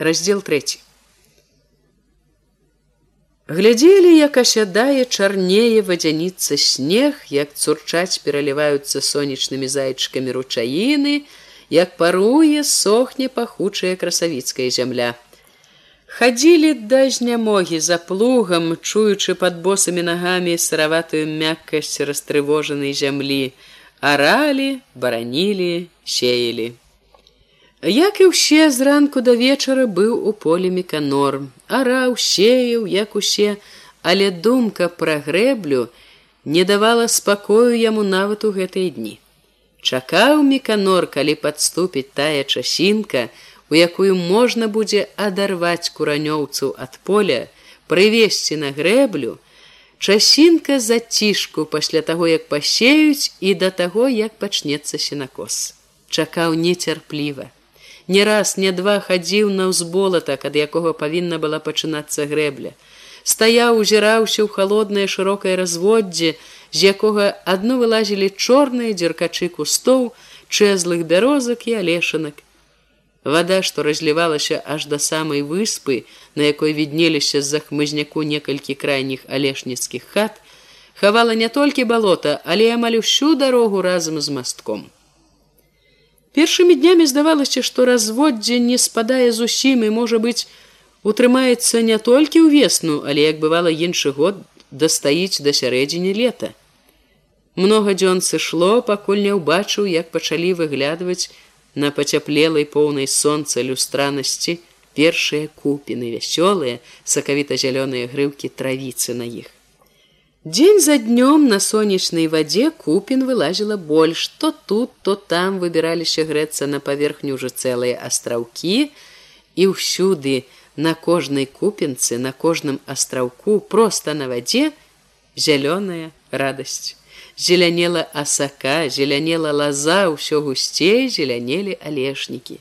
раздел 3 глядзелі як асядае чарнее вадзяніцца снег як цурчаць пераліваюцца сонечнымі зайчыкамі ручаіны як паруе сохне пахучая красавіцкая зямля. Хадзілі да знямогі за плугам чуючы под босымі нагамі сыраватую мяккасць растрывожанай зямлі. Аралі баранілі сеялі Як і ўсе зранку да вечара быў у поле меканор, араў сеяў, як усе, але думка пра грэблю не давала спакою яму нават у гэтыя дні. Чакаў меканор, калі падступіць тая часінка, у якую можна будзе адарваць куранёўцу ад поля, прывесці на грэблю, часінка за цішку пасля таго, як пасеюць і да таго, як пачнецца сенакос. Чакаў нецярпліва не раз не два хадзіў на ўзболатак ад якога павінна была пачынацца грэбля. Стаяў узіраўся ў холоднае шырокае разводдзе з якога адно вылазілі чорныя дзеркачы кустоў чэзлых бярозак і алешанак вода што разлівалася аж да самай выспы на якой віднеліся з-за хмызняку некалькі крайніх алешніцкіх хат хавала не толькі балота але амаль усю дарогу разам з мастком Першымі днямі здавалася, што разводдзе не спадае зусім і можа быць утрымаецца не толькі ў весну, але як бывала іншы год дастаіць да сярэдзіне лета. Многа дзён сышло, пакуль не ўбачыў, як пачалі выглядваць на пацяплелай поўнай сонца люстранасці першыя купіны вясёлыя сакавіта-зялёныя грыўкі травіцы на іх. Дзень за днём на сонечнай вадзе купін вылазіла больш, то тут, то там выбіраліся грэцца на паверхню ўжо цэлыя астраўкі і ўсюды на кожнай купінцы, на кожным астраўку проста на вадзе зялёная радасць. Зелянела асака, зелянела лаза, ўсё гусцей зелянелі алешнікі.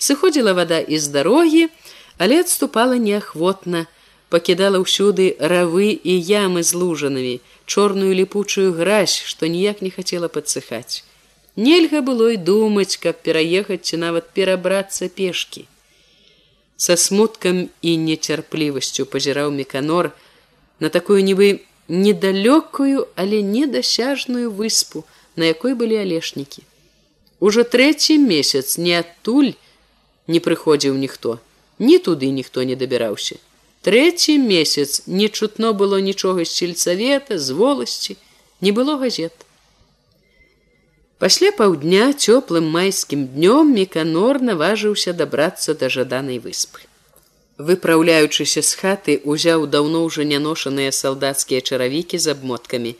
Сыходзіла вада з дарогі, але адступала неахвотна, пакідала ўсюды равы і ямы з лужанамі, чорную ліпучую гразь, што ніяк не хацела падсыхаць. Нельга было і думаць, каб пераехаць ці нават перабрацца пешкі. Са смуткам і нецярплівасцю пазіраў меканор на такую нібы недалёкую, але недасяжную выспу, на якой былі алешнікі. Ужо трэці месяц не адтуль не прыходзіў ніхто, ні туды ніхто не дабіраўся. Трэці месяц не чутно было нічога з сельсавета, з воласці, не было газет. Пасля паўдня цёплым майскім днём меканор наважыўся дабрацца да жаданай выспы. Выпраўляючыся з хаты, узяў даўно ўжо няношаныя салдацкія чаравікі з абмоткамі.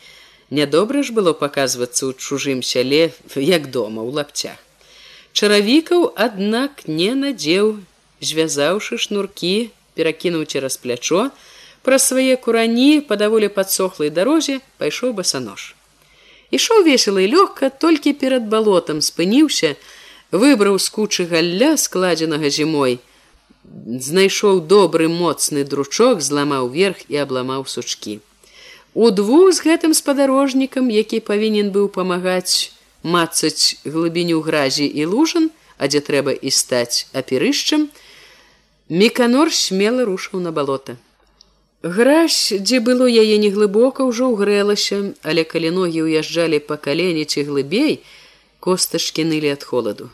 Нядобра ж было паказвацца ў чужым сяле, як дома ў лапцях. Чаравікаў, аднак не надзеў, звязаўшы шнуркі, перакінуў цераз плячо, праз свае курані па даволі падсохлай дарозе пайшоў басанож. Ішоў весела і лёгка, толькі перад балотам спыніўся, выбраў з кучы галля складзенага зімой, знайшоў добры моцны дручок, зламаў верх і абламаў сучкі. Удву з гэтым спадарожнікам, які павінен быў памагаць мацаць глыбіню гразі і лужан, а дзе трэба і стаць аперышчам, Меканор смело рушыў на балота. Гразь, дзе было яе неглыбока, ўжо ўгрэлася, але калі ногі ўязджалі па калені ці глыбей, костачкі нылі ад холаду.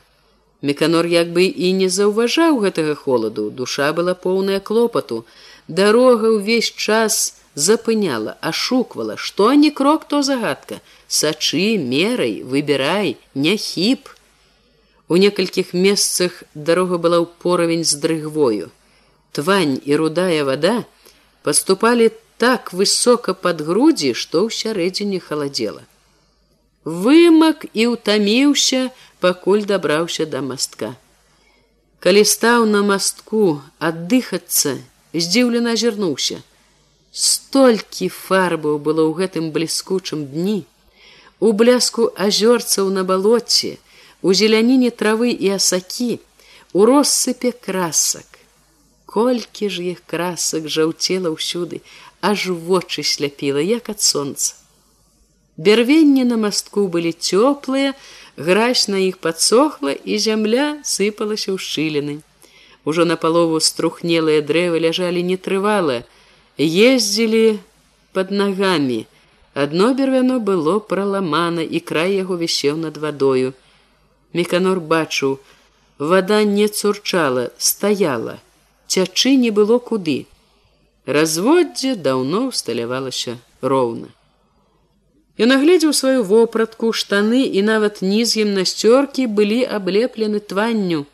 Меканор як бы і не заўважаў гэтага холаду, душа была поўная клопату. Дарога ўвесь час запыняла, ашуквала, што не крок, то загадка. Сачы, мерай, выбірай, не хіп. У некалькіх месцах дарога была ў поравень з дрыгвою. Твань і рудая вода поступалі так высока под грудзі, што ў сярэдзіне халадзела. Вымак і ўтаміўся, пакуль дабраўся да мастка. Калі стаў на мастку аддыхацца, здзіўлена азірнуўся. Столькі фарбаў было ў гэтым бліскучым дні, у бляску азёрцаў на балоце, у зеляніне травы і асакі, у россыпе красак. Колькі ж іх красак жаўцела ўсюды, аж вочы сляпіла, як ад сонца. Бярвенні на мастку былі цёплыя, гразь на іх падсохла і зямля сыпалася ў шчыліны. Ужо на палову струхнелыя дрэвы ляжалі нетрывала, ездзілі под нагамі. Адно бервяно было праламана і край яго вісеў над вадою. Меканор бачыў, вода не цурчала, стаяла, цячы не было куды. Разводдзе даўно усталявалася роўна. Ён агледзеў сваю вопратку, штаны і нават ніз гімнасцёркі былі аблеплены тванню.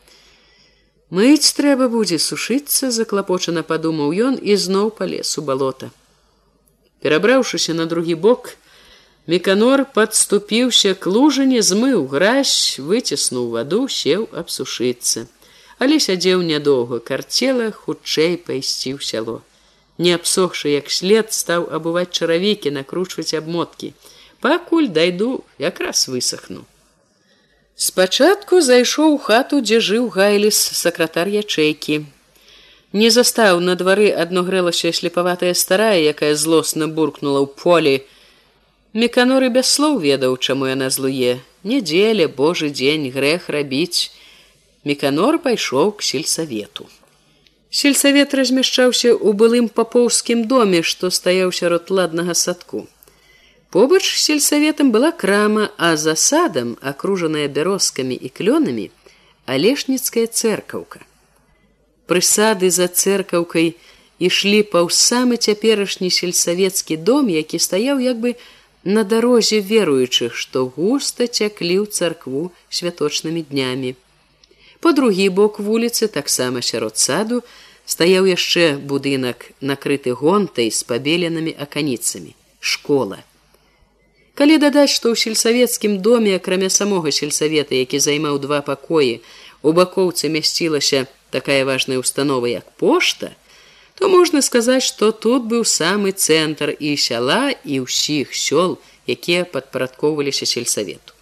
Мыць трэба будзе сушыцца, заклапочана падумаў ён і зноў палез у балота. Перабраўшыся на другі бок, Меканор падступіўся к лужыне, змыў гразь, выціснуў ваду, сеў абсушыцца. Але сядзеў нядоўга, карцела хутчэй пайсці ў сяло не абсохшы як след стаў абуваць чаравікі накручваць абмоткі пакуль дайду якраз высохну. Спачатку зайшоў у хату дзе жыў гайліс сакратар ячэйкі не застаў на двары адно грэлася слепаватая старая якая злосна буркнула ў полі меканоры без слоў ведаў чаму яна злуе нядзеля божы дзень грэх рабіць меканор пайшоў к сельсавету Сельсавет размяшчаўся ў былым папоўскім доме, што стаяў сярод ладнага садку. Побач сельсаветам была крама, а за садам, акружаная бярозкамі і клёнамі, алешніцкая церкаўка. Прысады за церкаўкай ішлі паўз самы цяперашні сельсавецкі дом, які стаяў як бы на дарозе веруючых, што густа цяклі ў царкву святочнымі днямі. По другі бок вуліцы таксама сярод саду стаяў яшчэ будынак накрыты гонтай з пабеленымі аканіцамі школа. Калі дадаць, што ў сельсавецкім доме акрамя самога сельсавета, які займаў два пакоі, у бакоўцы мясцілася такая важная установа як пошта, то можна сказаць, што тут быў самы цэнтр і сяла і ўсіх сёл, якія падпарадкоўваліся сельсавету.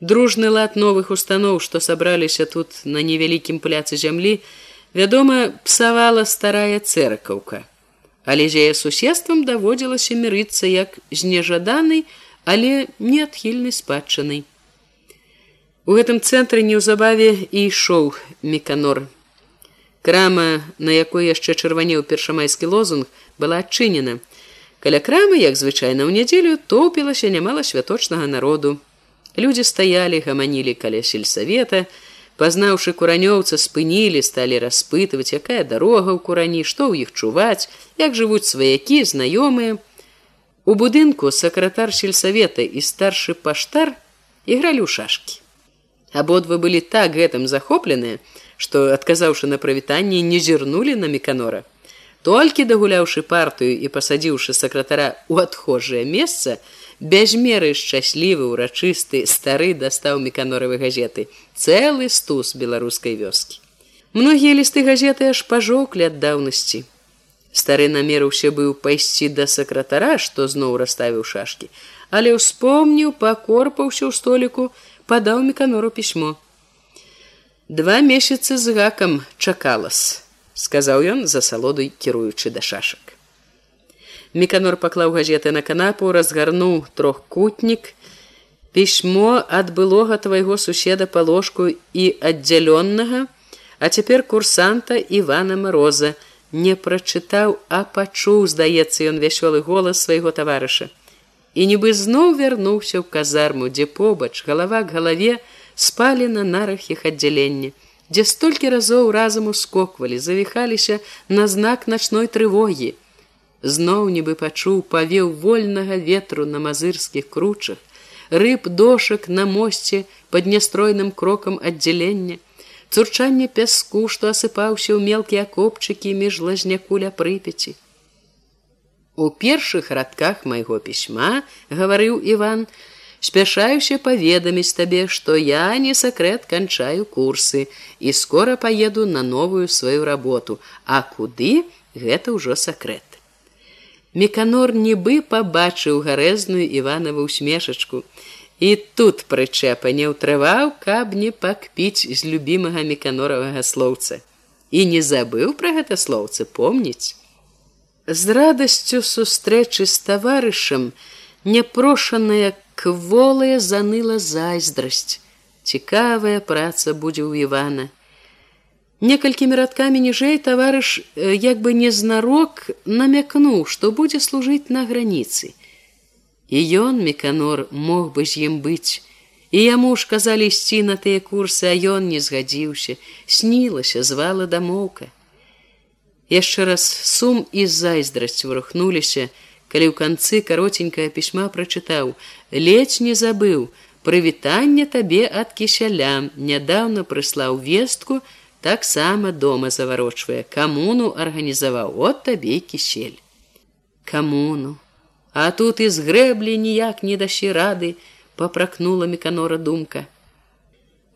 Дружны лад новых устаноў што сабраліся тут на невялікім пляцы зямлі вядома псавала старая церкаўка але з яе суседствам даводзілася мірыцца як з нежаданай але неадхільнай спадчынай. У гэтым цэнтры неўзабаве і ішоў меканор крама на якой яшчэ чырванеў першамайскі лозунг была адчынена каля крамы як звычайна ў нядзелю топілася нямала святочнага народу Людзі стаялі, гаманілі каля сельсавета, пазнаўшы куранёўца спынілі, сталі распытваць, якая дарога ў курані, што ў іх чуваць, як жывуць сваякі, знаёмыя. У будынку сакратар сельсавета і старшы паштар ігралі ў шашкі. Абодва былі так гэтым захопленыя, што, адказаўшы на прывітанне, не зірнулі на меканора. Толькі дагуляўшы партыю і пасадзіўшы сакратара ў адхожае месца, без меры шчаслівы урачысты стары дастаў меканоравы газеты цэлы стус беларускай вёскі. Многія лісты газеты аж пажоўклі ад даўнасці. Стары намерыўся быў пайсці да сакратара што зноў расставіў шашкі але ўспомніў пакорпаўся ў століку падаў меканору пісьмо два месяцы з гакам чакалас сказаў ён за салодой кіруючы да шашак Меканор паклаў газеты на канапу, разгарнуў трохкутнік. Пісьмо ад былога твайго суседа па ложку і аддзялённага, а цяпер курсанта Івана Мороза не прачытаў, а пачуў, здаецца ён вясёлы голас свайго таварыша. І нібы зноў вярнуўся ў казарму, дзе побач, галава к галаве спалі на нарах іх аддзялення, дзе столькі разоў разам ускоквалі, завіхаліся на знак начной трывогі. Зноў нібы пачуў павеў вольнага ветру на мазырскіх кручах рыб дошак на мосце под нястройным крокам аддзялення цурчанне пяску што асыпаўся ў мелкія копчыкі між лазнякуля прыпяці. У першых радках майго пісьма гаварыў иван спяшаюся паведаміць табе што я не сакрэт канчаю курсы і скора паеду на новую сваю работу а куды гэта ўжо сакрэт Меканор нібы пабачыў гарэзную Іванаву усмешачку. І тут прычэпа не ўтрываў, каб не пакпіць з любімага меканоравага слоўца. І не забыў пра гэта слоўцы помніць. З радасцю сустрэчы з таварышам няпрошаная кволая заныла зайздрасць. Цікавая праца будзе ў Івана. Некалькімі радкамі ніжэй таварыш як бы незнарок намякнуў, што будзе служыць на граніцы. І ён меканор мог бы з ім быць. І яму ж казалі ісці на тыя курсы, а ён не згадзіўся, снілася, звала дамоўка. Яшчэ раз сум і зайздрасць вырухнуліся, калі ў канцы каротенькае пісьма прачытаў: ледзь не забыў, прывітанне табе ад кісяля, нядаўна прыслаў вестку, таксама дома заварочвае камуну арганізаваў от табе кісель камуну а тут і з грэблі ніяк не дасі рады попракнула меканора думка.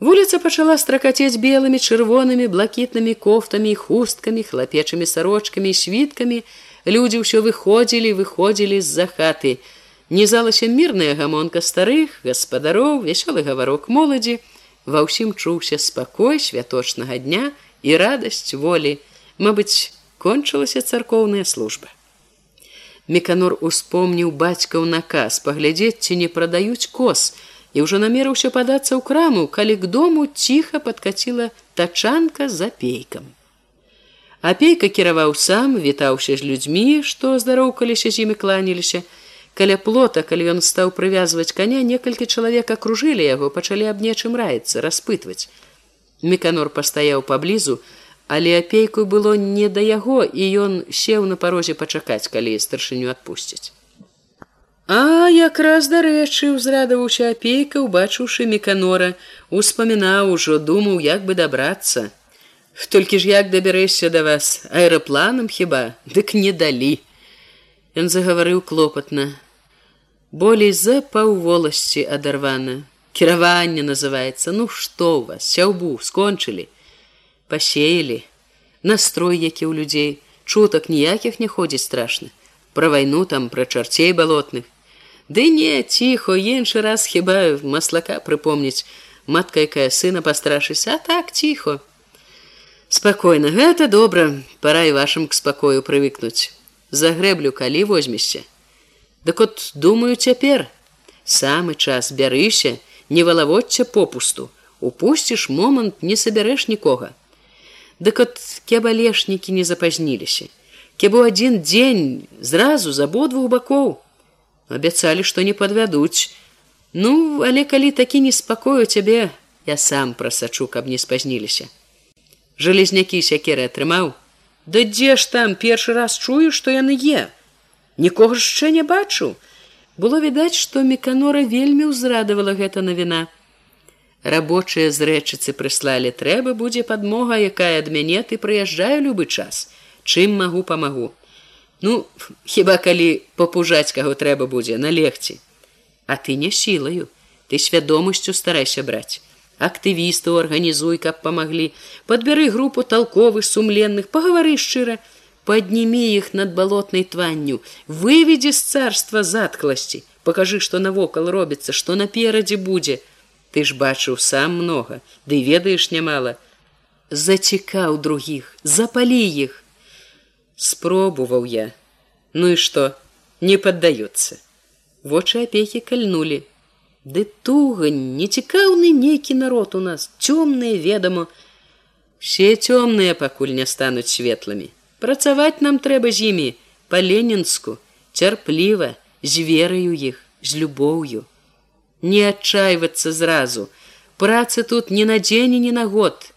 Вуліца пачала стракацець белымі чырвонымі блакітнымі кофтамі хусткамі хлапечымі сарочкамі світкамі людзі ўсё выходзілі выходзілі з-за хаты. Нізалася мірная гамонка старых гаспадароў вясёлы гаварок моладзі. Ва ўсім чуўся спакой святочнага дня і радасць волі. Мабыць кончылася царкоўная служба. Меканор успомніў бацькаў наказ паглядзець ці не прадаюць кос і ўжо намерыўся падацца ў краму калі к дому ціха падкаціла тачанка за пейкам апейка кіраваў сам вітаўся з людзьмі што здароўкаліся з імі кланіліся каля плота калі ён стаў прывязваць коня некалькі чалавек акружылі яго пачалі аб нечым раіцца распытваць. Меканор пастаяў паблізу але апейку было не да яго і ён сеў на парозе пачакаць калі старшыню адпусцяць. А якраз дарэчы узрадаваўся апейка убачыўшы меканора успамінаў ужо думаў як бы дабрацца толькі ж як дабярэшся да вас? Аэрапланам хіба? Дык не далі. Ён загаварыў клопатна. Болей за паўволасці адарвана. Кіраванне называется ну што у вас? Сяўбу скончылі. Пасеялі. Настрой які ў людзей. Чутак ніякіх не ходзіць страшна. Пра вайну там пра чарцей балотных. Ды не ціхо іншы раз хіба маслака прыпомніць. Матка якая сына пастрашыся а так ціхо спакойна гэта добра. Пора і вашым к спакою прывыкнуць. За грэблю калі возьмешся? Дык от думаю цяпер. Самы час бярыся не валаводця попусту. Упусціш момант не сабярэш нікога. Дык от кебалешнікі не запазніліся. Кебу адзін дзень зразу з абодвух бакоў. Абяцалі што не падвядуць. Ну але калі такі неспакою цябе я сам прасачу каб не спазніліся жалезнякі сякеры атрымаў. Да дзе ж там першы раз чую што яны е? Нікога яшчэ не бачу было відаць што меканора вельмі ўзрадавала гэта навіна. Рабочыя з рэчыцы прыслалі трэба будзе падмога якая ад мяне ты прыязджаю любы час. Чым магу памагу ну хіба калі папужаць каго трэба будзе на легці а ты не сілаю. Ты свядомасцю старайся браць актывістаў арганізуй каб памаглі. Подбяры групу толковых сумленных пагавары шчыра. Подними их над балотнай тванню. Выведзе з царства заткласці. Покажы что навокал робіцца что наперадзе будзе. Ты ж бачыў сам много ды да ведаеш нямала. Зацікаў других запалі іх. Спробуваў я. Ну і что не поддается вочы апекі кальнули ды туга нецікаўны нейкі народ у нас цёмныя ведама. Все цёмныя пакуль не стануць светлымі. Працаваць нам трэба з імі па-ленінску цярпліва з вераю іх з любоўю. Не адчайвацца зразу. Працы тут не на дзень і не на год.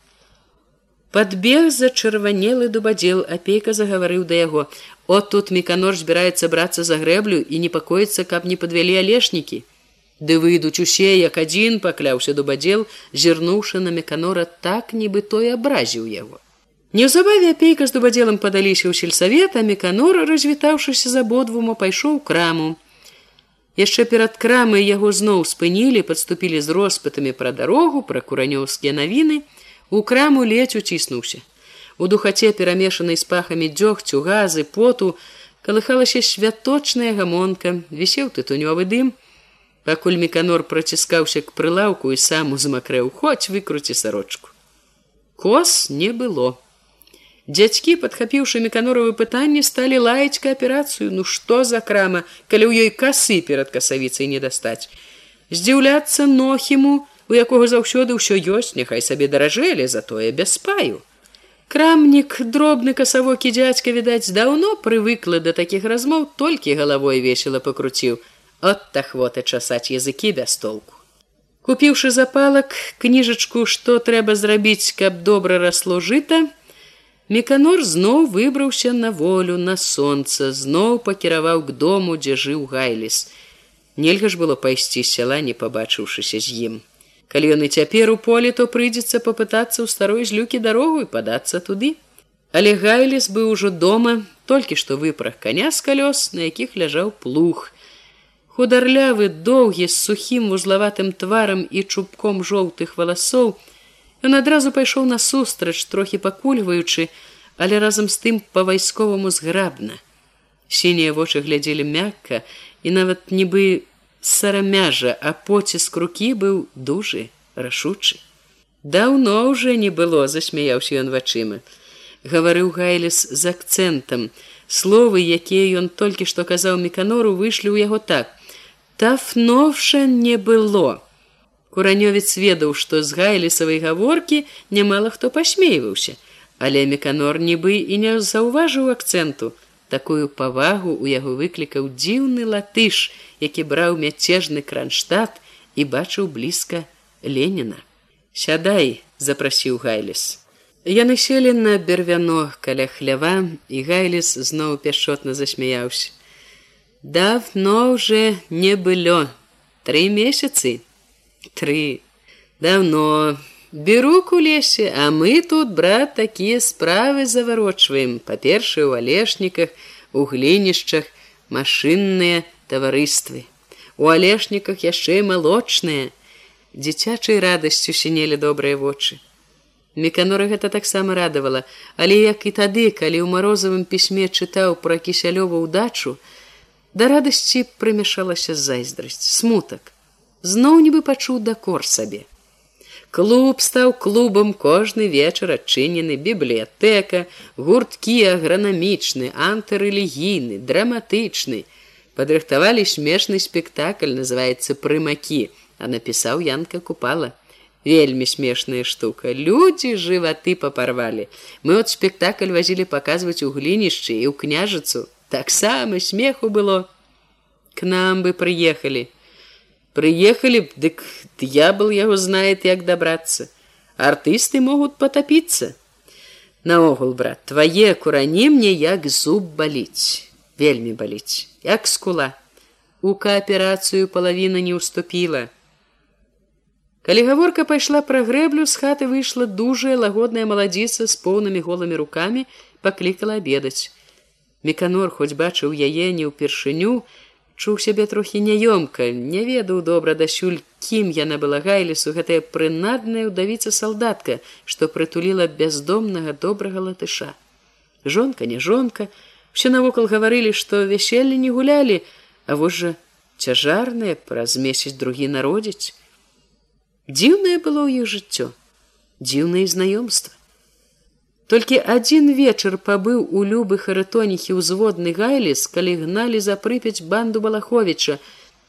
Подбег за чырванелы дубадзел апейка загаварыў да яго. От тут меканор збіраецца брацца за грэблю і непакоіцца каб не подвялі алешнікі ды выйдуць усе як адзін пакляўся дубадзел зірнуўшы на меканора так нібы той абразіў яго Неўзабаве апейка з дубадзелам падаліся ў сельсавет, а меканор, развітаўшыся з абодвума, пайшоў краму. Яшчэ перад крамай яго зноў спынілі, падступілі з роспытамі пра дарогу, пра куранёўскія навіны, у краму ледзь уціснуўся. У духаце перамешанай з пахамі дзёгцю, газы, поту, калыхалася святочная гамонка, вісеў тытунёвы дым. Пакуль меканор праціскаўся к прылаўку і сам узмакрэў, хоць выкруці сарочку. Кос не было. Дзядзькі, падхапіўшы меканоровы пытанні, сталі лаяць кааперацыю, ну што за крама, калі ў ёй касы перад касавіцай не дастаць. Здзіўляцца нохіму, у якога заўсёды ўсё ёсць, няхай сабе даражэлі, затое без спаю. Крамнік, дробны касавокі дзядзька, відаць, даўно прывыкла да такіх размоў, толькі галавой весела пакруціў. От ахвота часаць языкі без толку. Купіўшы запалак кніжачку, што трэба зрабіць, каб добра расло жыта, Меканор зноў выбраўся на волю на сонца, зноў пакіраваў к дому, дзе жыў гайліс. Нельга ж было пайсці сяла, не пабачыўшыся з ім. Калі ён і цяпер у полі, то прыйдзецца папытацца ў старой злюкі дарогу і падацца туды. Але гайліс быў ужо дома, толькі што выпрах каня з калёс, на якіх ляжаў плуг. Хударлявы, доўгі з сухім вузлаватым тварам і чубком жоўтых валасоў, Ён адразу пайшоў насустрач, трохі пакульваючы, але разам з тым па-вайсковаму зграбна. Сінія вочы глядзелі мякка і нават нібы сарамяжа, а поціск рукі быў дужы, рашучы. Даўно ўжо не было, засмяяўся ён вачыма. Гаварыў гайліс з акцэнтам. Словы, якія ён толькі што казаў меканору, выйшлі ў яго так: Тафновша не было. Куранёвец ведаў, што з гайлісавай гаворкі нямала хто пасмейваўся, але меканор нібы і не заўважыў акцэнту, такую павагу у яго выклікаў дзіўны латыш, які браў мяцежны кранштадт і бачыў блізка Леніна. Сядай, запрасіў гайліс. Яны селі на бервяно каля хлява і гайліс зноў пяшчотна засмяяўся. Давно уже не было. Тры месяцы. Тры давно. Беру у лесе, а мы тут брат такія справы заварочваем па-першае у алешніках у глінішчах машынныя таварыствы у алешніках яшчэ малочныя дзіцячай радасцю сінелі добрыя вочы. Меканора гэта таксама радавала. Але як і тады калі ў марозавым пісьме чытаў пра кісялёву ўдачу да радасці прымяшалася зайздрасць смутак зноў нібы пачуў дакор сабе Клуб стаў клубам кожны вечар адчынены бібліятэка, гурткі агранамічны, антырэлігійны, драматычны. Падрыхтавалі смешны спектакль, называецца прымакі, а напісаў Янка купала. Вельмі смешная штука. Людзі жываты папарвалі. Мы от спектакль вазілі паказваць у глінішчы і ў княжыцу. Таксама смеху было. К нам бы прыехалі приехали б дык дьявол яго знает як добраться. Артысты могут потопиться. Наогул брат твои курані мне як зуб баліць вельмі баліць як скула. У кааперацыю половина не уступила. Калі гаворка пайшла пра грэблю з хаты выйшла дужая лагодная маладзіца з поўнымі голымі руками паклікала обедаць меканор хоць бачыў яе не ўпершыню чуў сябе трохі няёмка, не ведаў добра дасюль, кім яна была гайлісу гэтая прынадная ўдавіца салдатка, што прытуліла бяздомнага добрага латыша. Жонка не жонка, все навокал гаварылі, што вяселле не гулялі, а вось жа цяжарнае праз месяц другі народзіць. Дзіўнае было ў іх жыццё, дзіўнае знаёмства. Толькі адзін вечар пабыў у любы харытоніхі ўзводны гайліс, калі гналі за прыпяць банду балаховіча,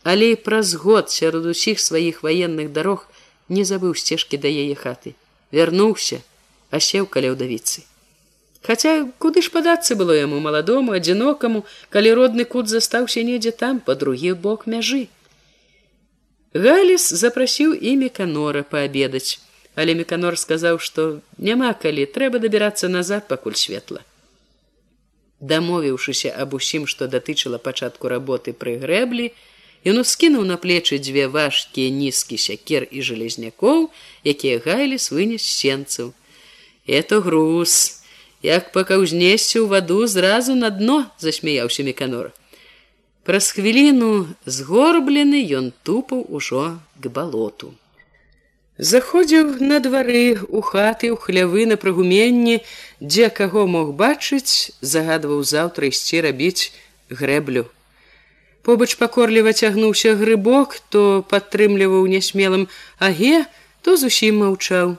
але і праз год сярод усіх сваіх ваенных дарог не забыў сцежкі да яе хаты. Вярнуўся, а сеў каля ўдавіцы. Хаця куды ж падацца было яму маладому, адзінокаму, калі родны кут застаўся недзе там па другі бок мяжы. Галіс запрасіў імі канора паабедаць але меканор сказаў што няма калі трэба дабірацца назад пакуль светла дамовіўшыся аб усім што датычыла пачатку работы пры грэблі ён ускінуў на плечы дзве важкія нізкі сякер і жалезнякоў якія гайліс вынес сенцаў. Это груз. Як пакаўзнесся ў ваду зразу на дно засмяяўся меканор. Праз хвіліну згорблены ён тупаў ужо к балоту Заходзіў на двары у хаты ў хлявы на прыгуменні, дзе каго мог бачыць, загадваў заўтра ісці рабіць грэблю. Побач пакорліва цягнуўся грыбок, то падтрымліваў нясмелым аге, то зусім маўчаў.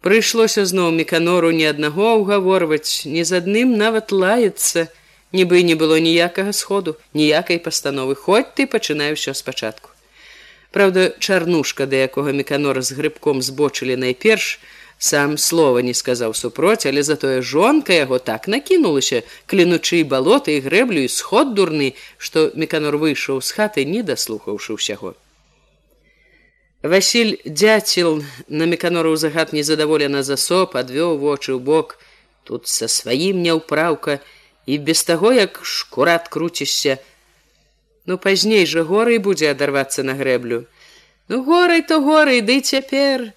Прыйшлося зноў меканору ні аднаго ўгаворваць, ні з адным нават лаецца, нібы не было ніякага сходу, ніякай пастановы, хоць ты пачынаю ўсё спачатку. Праўда, чарнушка, да якога меканора з грыбком збочылі найперш, сам слова не сказаў супроць, але затое жонка яго так накінулася, клінучы балота і грэблю і сход дурны, што меканор выйшаў з хаты, не даслухаўшы ўсяго. Васіль дзяцел на меканору загад незадаволена засоп, адвёў вочы ў бок, тут са сваім няўпраўка і без таго, як шкурат круцішся, Ну пазней жа горай будзе адарвацца на грэблю. Ну горай то горай, ды цяпер.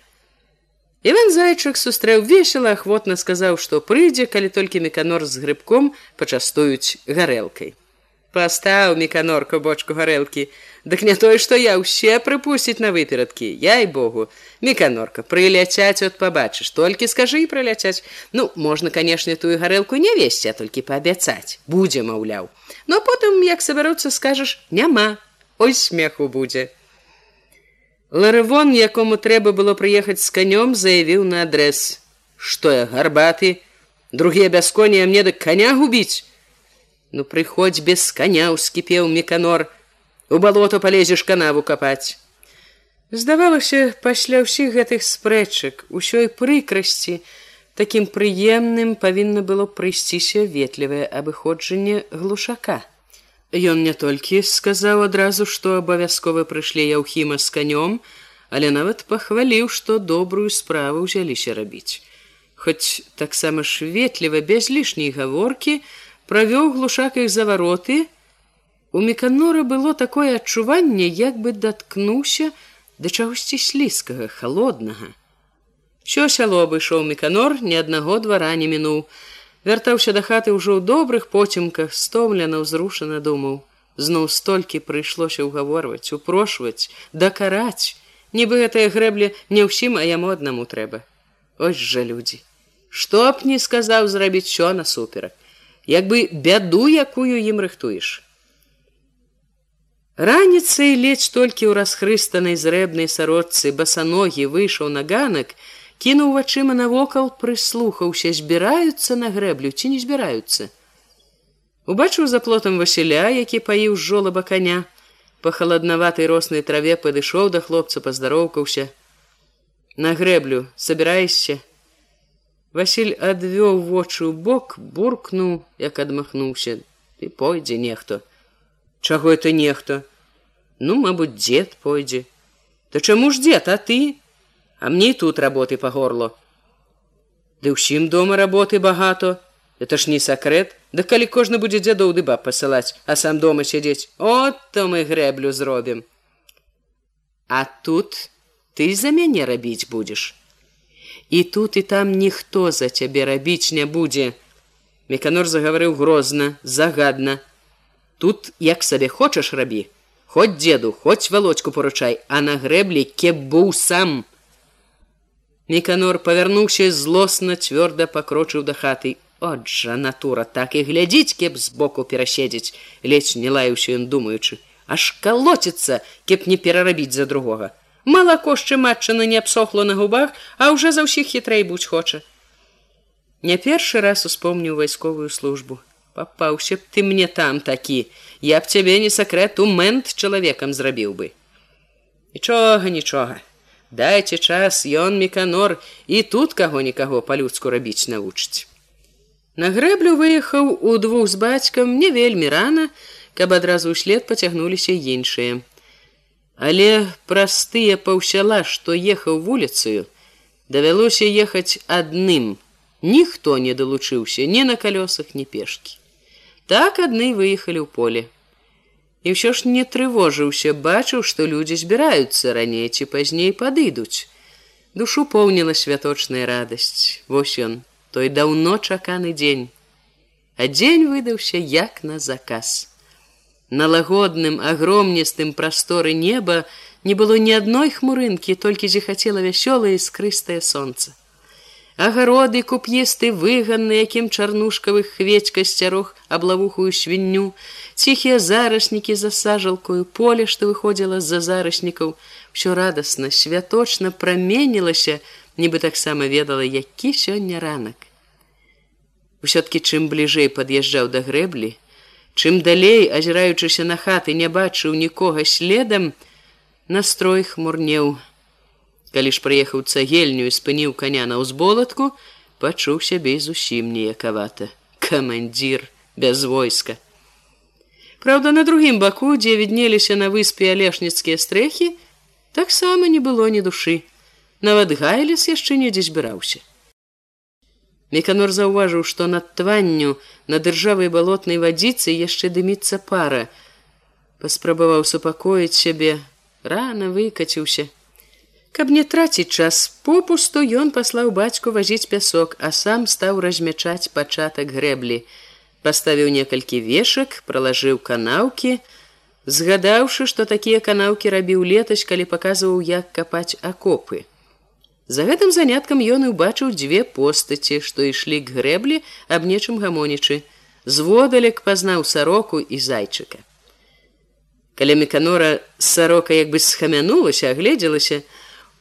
Іван зайчык сустрэў весела ахвотна сказаў, што прыйдзе, калі толькі меканор з грыбком пачастуюць гарэлкай. Пастаў меканорку бочку гарэлкі, Дык не тое, што я ўсе прыпусціць на выперадкі, Я і богу, меканорка, прыляцяць от пабачыш, толькі скажы і прыляцяць. Ну, можна, канешне, тую гарэлку не весці, а толькі паабяцаць, будзе, маўляў. Но потым, як сабяруцца, скажаш, няма, Ой смеху будзе. Ларывон, якому трэба было прыехаць з канём, заявіў на адрэс: « Што я гарбаты, другія бясконія мне дык каня губіць. Ну прыходзь без каня ўскіпеў меканор, у балото палезеш канаву капаць. Здавалася, пасля ўсіх гэтых спрэчак, усёй прыкрасці, такім прыемным павінна было прыйсціся ветлівае абыходжанне глушака. Ён не толькі сказаў адразу, што абавязкова прыйшлі яўхіма з канём, але нават пахваліў, што добрую справу ўзяліся рабіць. Хоць таксама шветліва без лішняй гаворкі правёў глушак іх завароты, у меканора было такое адчуванне, як бы даткнуўся да чагосьці слізкага, холоднага. Що сяло абышоў меканор, ні аднаго двара не мінуў, вяртаўся да хаты ўжо ў добрых поцемках стомлена ўзрушана думаў. Зноў столькі прыйшлося ўгаворваць упрошваць дакараць. Нібы гэтыя грэблі не ўсім а яму аднаму трэба. Ось жа людзі. Што б не сказаў зрабіць що насуперак як бы бяду якую ім рыхтуеш. Раніцай ледзь толькі ў расхрыстанай зрэбнай сародцы басаногі выйшаў на ганак кінуў вачыма навокал прыслухаўся збіраюцца на грэблю ці не збіраюцца. Убачыў за плотам васіля які паіў жолаба коня па халаднаватай роснай траве падышоў да хлопца паздароўкаўся. На грэблю собираешься Васіль адвёў вочы ў бок буркнуў як адмахнуўся. Ты пойдзе нехто чаго это нехто ну мабуть дзед пойдзе. То чаму ж дзед а ты? А мне і тут работы по горло. Ды ўсім дома работы багато. Это ж не сакрэт. Да калі кожны будзе дзядоў дыба пасылаць а сам дома сядзець от то мы грэблю зробім. А тут ты за мяне рабіць будзеш і тут і там ніхто за цябе рабіць не будзе меканор загаварыў грозна загадна тут як сабе хочаш рабі хоць дзеду хоць валочку поручай а на грэблі кеп быў сам Меканор павярнуўся злосна цвёрда пакрочыў да хаты. От жа натура так і глядзіць, кеп збоку пераседзець, ледзь не лаюўся ён думаючы, аж калоціцца, кеп не перарабіць за другога. Малакошчы матчына не абсохла на губах, а ўжо за ўсіх хітрэй будь хоча. Не першы раз успомніў вайсковую службу. Папаўся б ты мне там такі, я б цябе не сакрэт у мэнт чалавекам зрабіў бы. Нічога, нічога дайце час ён меканор і тут каго-нікаго па-людску рабіць навучыць на грэблю выехаў у двух з бацькам не вельмі рана каб адразу ўслед пацягнуліся іншыя але праз тыя паўсяла што ехаў вуліцаю давялося ехаць адным. Ніхто не далучыўся ні на калёсах ні пешкі. Так адны выехалі ў поле. І ўсё ж не трывожыўся бачыў што людзі збіраюцца раней ці пазней падыдуць. Душу поўніла святочная радасць. Вось ён той даўно чаканы дзень. А дзень выдаўся як на заказ на лагодным агромністым прасторы неба не было ні адной хмурынкі толькі зіхацела вясёлае скрыстае сонца агароды куп'есты выганны якім чарнушкавых хведька сцярог аблавухую свінню ціхія зараснікі за сажалкою поле што выходзіла з-за зараснікаў все радасна святочна праменілася нібы таксама ведала які сёння ранак. Усё-ткі чым бліжэй пад'язджаў да грэблі чым далей азіраючыся на хаты не бачыў нікога следам настрой хмурнеў Калі ж прыехаў цагельню і спыніў каня на ўзболатку, пачуў сябе зусім неякавата. Камандзір без войска. Праўда, на другім баку, дзе віднеліся на выспе алешніцкія стрэхі, таксама не было ні душы. Нават гайлес яшчэ недзе збіраўся. Меканор заўважыў, што над тванню на дзяржавай балотнай вадзіцы яшчэ дыміцца пара. Паспрабаваў супакоіць сябе, рана выкаціўся. Каб не траціць час попусту, ён паслаў бацьку вазіць пясок, а сам стаў размячаць пачатак грэблі паставіў некалькі вешак, пралажыў канаўкі, згадаўшы, што такія канаўкі рабіў летась, калі паказваў, як капаць акопы. За гэтым заняткам ён і ўбачыў дзве постаці, што ішлі к грэблі аб нечым гамонічы, зводалек пазнаў сароку і зайчыка. Каля меканора сарока як бы схамянулася, агледзелася,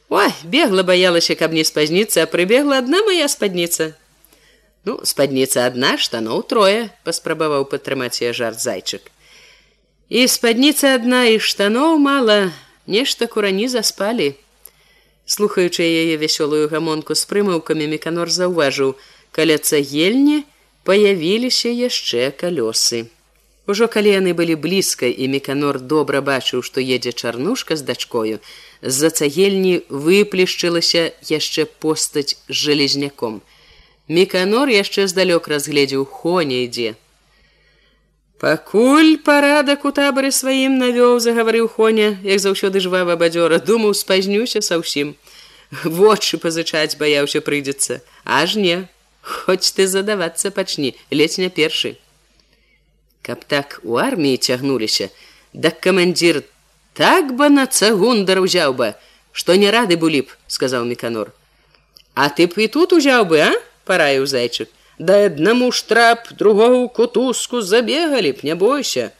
Ой, бегла баялася, каб не спазніцца, а прыбегла адна моя спадніца. Ну, спадніца адна, штаноў трое, паспрабаваў падтрымаць я жарт зайчык. І спадніца адна і штаноў мала, нешта курані заспалі. Слухаючы яе вясёлую гамонку з прымаўкамі меканор заўважыў, каля цагельні паявіліся яшчэ калёсы. Ужо калі яны былі блізка і меканор добра бачыў, што едзе чарнушка з дачкою, з-за цагельні выплешчылася яшчэ постаць з жалезняком. Меканор яшчэ здалёк разгледзеў хоня ідзе. Пакуль парадак у табары сваім навёў, загаварыў хоня, як заўсёды жвава бадзёра, думаў, спазнюся са ўсім. Вочы пазычаць баяўся прыйдзецца, аж не, Хоць ты задавацца пачні, ледзь не першы. Каб так у арміі цягнуліся, дак камандзір так бы на цагундар узяў бы, што не рады былі б, сказаў меканор. А ты б і тут узяў бы, а? параіў зайчык да аднаму штрап другого кутузку забегалі б не бойся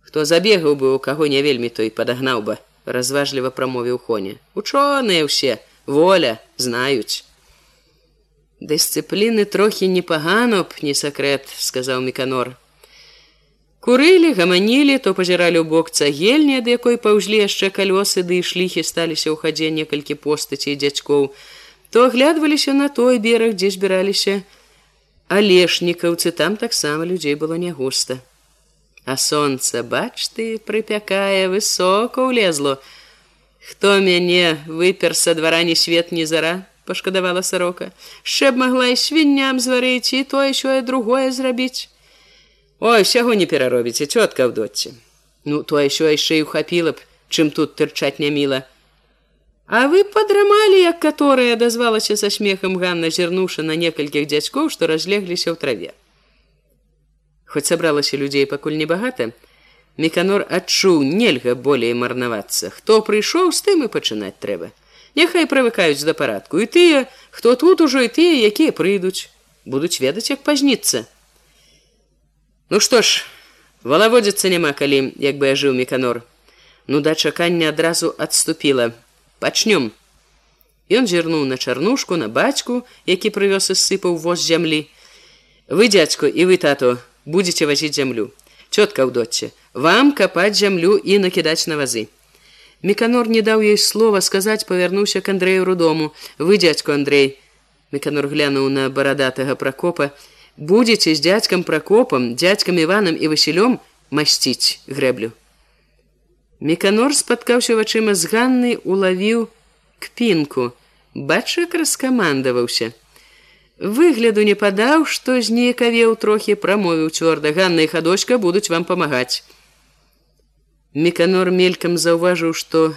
хто забегаў бы у каго не вельмі той падагнаў бы разважліва прамовіў хоня. Учоныя ўсе воля знаюць. Дысцыпліны трохі непагано б не сакрэт сказаў меканор курылі гаманілі то пазіралі ў бок цагельні ад якой паўзлі яшчэ калёсы ды ішліхі сталіся ў хадзе некалькі постацей дзядзькоў. То аглядваліся на той бераг, дзе збіраліся алешнікаўцы, там таксама людзей было не густа. А сонца, бач ты, прыпякае, высока ўлезло. Хто мяне выпер са двара ні свет ні зара, пашкадавала сарока. Шэб магла і свінням зварыць і тое що другое зрабіць. Ой, усяго не пераробіце, цётка ў доце. Ну, тое що яшчэ і ухапіла б, чым тут тырчаць няміла. А вы падрамалі, як каторая дазвалася са смехам Ганна зірнуша на некалькіх дзядзькоў, што разлегліся ў траве. Хоць сабралася людзей пакуль небагата, Меканор адчуў нельга болей марнавацца. Хто прыйшоў з тым і пачынаць трэба. Няхай прывыкаюць да парадку і тыя, хто тут ужо і тыя, якія прыйдуць, будуць ведаць, як пазніцца. Ну што ж, валаводзіцца няма калі, як бы я жыў Меканор. Ну да чакання адразу адступіла пачнём. Ён зірнуў на чарнушку на бацьку, які прывёз і сыпаў воз зямлі. Вы дзядзьку і вы тато будете вазіць зямлю. Цётка ў доце, вам капаць зямлю і накідаць на вазы. Меканор не даў ёй слова сказаць, павярнуўся к Андрею рудому. Вы дзядзьку Андрей. Меканор глянуў на барадатага пракопа. Будзеце з дзядзькам пракопам, дзядзькам Іванам і Васілём масціць грэблю. Меканор спаткаўся вачыма з Ганны, улавіў кпінку. Бачык раскамандаваўся. Выгляду не падаў, што знекавеў трохі прамовіў цвёрда Ганна і хадочка будуць вам памагаць. Меканор мелькам заўважыў, што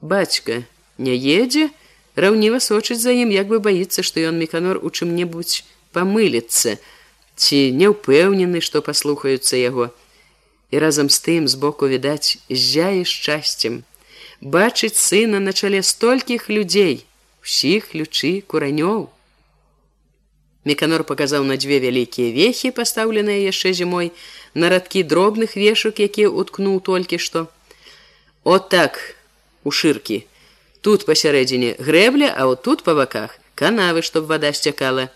бацька не едзе, раўніва сочыць за ім, як бы баіцца, што ён меканор у чым-небудзь памыліцца, ці не ўпэўнены, што паслухаюцца яго і разам з тым збоку відаць зяе шчасцем. Бачыць сына на чале столькіх людзей усіх ключы куранёў. Меканор паказаў на дзве вялікія вехі пастаўленыя яшчэ зімой на радкі дробных вешак якія уткнуў толькі што. От так у шыркі. Тут пасярэдзіне грэбля а вот тут па баках канавы чтоб вада сцякала.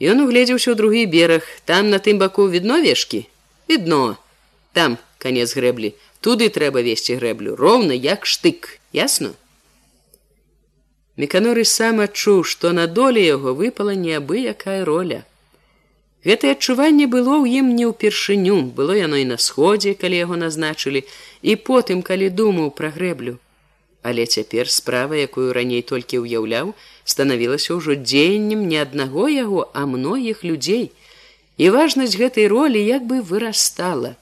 Ён угледзеўся ў другі бераг. Там на тым баку відно вешкі? Відно там конец грэблі туды трэба весці грэблю роўна як штык ясно Меканоры сам адчуў, што на доле яго выпала неабыякая роля. Гэтае адчуванне было ў ім не ўпершыню, было яно і на сходзе, калі яго назначылі, і потым, калі думаў пра грэблю. Але цяпер справа, якую раней толькі ўяўляў, станавілася ўжо дзеяннем не аднаго яго, а многіх людзей. І важнасць гэтай ролі як бы вырастала.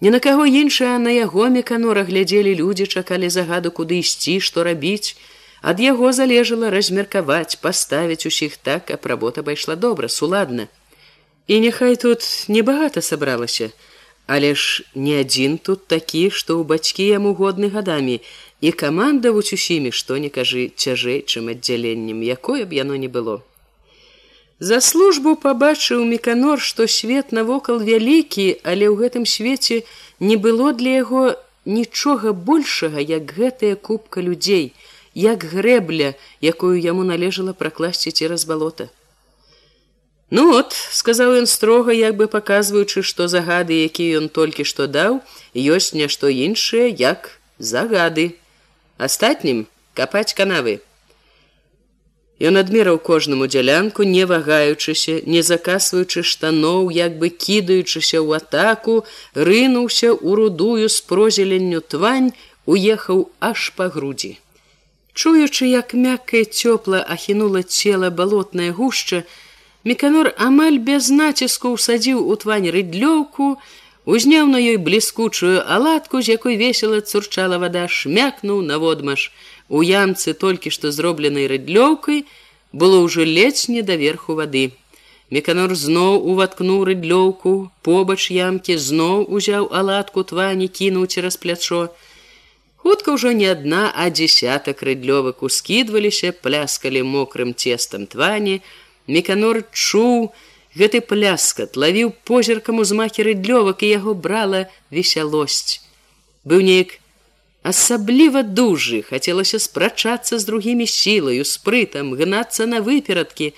Ні на каго іншае на яго меканора глядзелі людзі, чакалі загаду, куды ісці, што рабіць, ад яго залежала размеркаваць паставіць усіх так каб работа пайшла добра суладна. І няхай тут небагата сабралася але ж не адзін тут такі што ў бацькі яму годны гадамі. І камандаваць усімі што не кажы цяжэй чым аддзяленнем якое б яно не было за службу пабачыў меканор што свет навокал вялікі але ў гэтым свеце не было для яго нічога большага як гэтая купка людзей як грэбля, якую яму належала пракласці цераз балота. Ну от, сказаў ён строга, як бы паказваючы, што загады, якія ён толькі што даў, ёсць нешто іншае, як загады. Астатнім капаць канавы. Ён адмераў кожнаму дзялянку, не вагаючыся, не закасваючы штаноў, як бы кідаючыся ў атаку, рынуўся ў рудую з прозеленню твань, уехаў аж па грудзі. Чуючы, як мяккае цёпла ахінула цела балотная гушча, Меканор амаль без націску ўсадзіў у твань рыдлёўку, узняў на ёй бліскучую аладку, з якой весела цурчала вада, шмякнуў наводмаш. У ямцы толькі што зробленай рыдлёўкай было ўжо ледзь не даверху вады. Меканор зноў уваткнуў рыдлёўку, побач ямкі зноў узяў аладку твані, кінуў цераз плячо, хутка ўжо не адна а десятак рыдлёвак ускідваліся пляскалі мокрым цестам твані. Меканор чуў гэты пляскат лавіў позіркам узмахі рыдлёвак і яго брала весялосць. Быў неяк асабліва дужы хацелася спрачацца з другімі сілаю спрытам гнацца на выперадкі.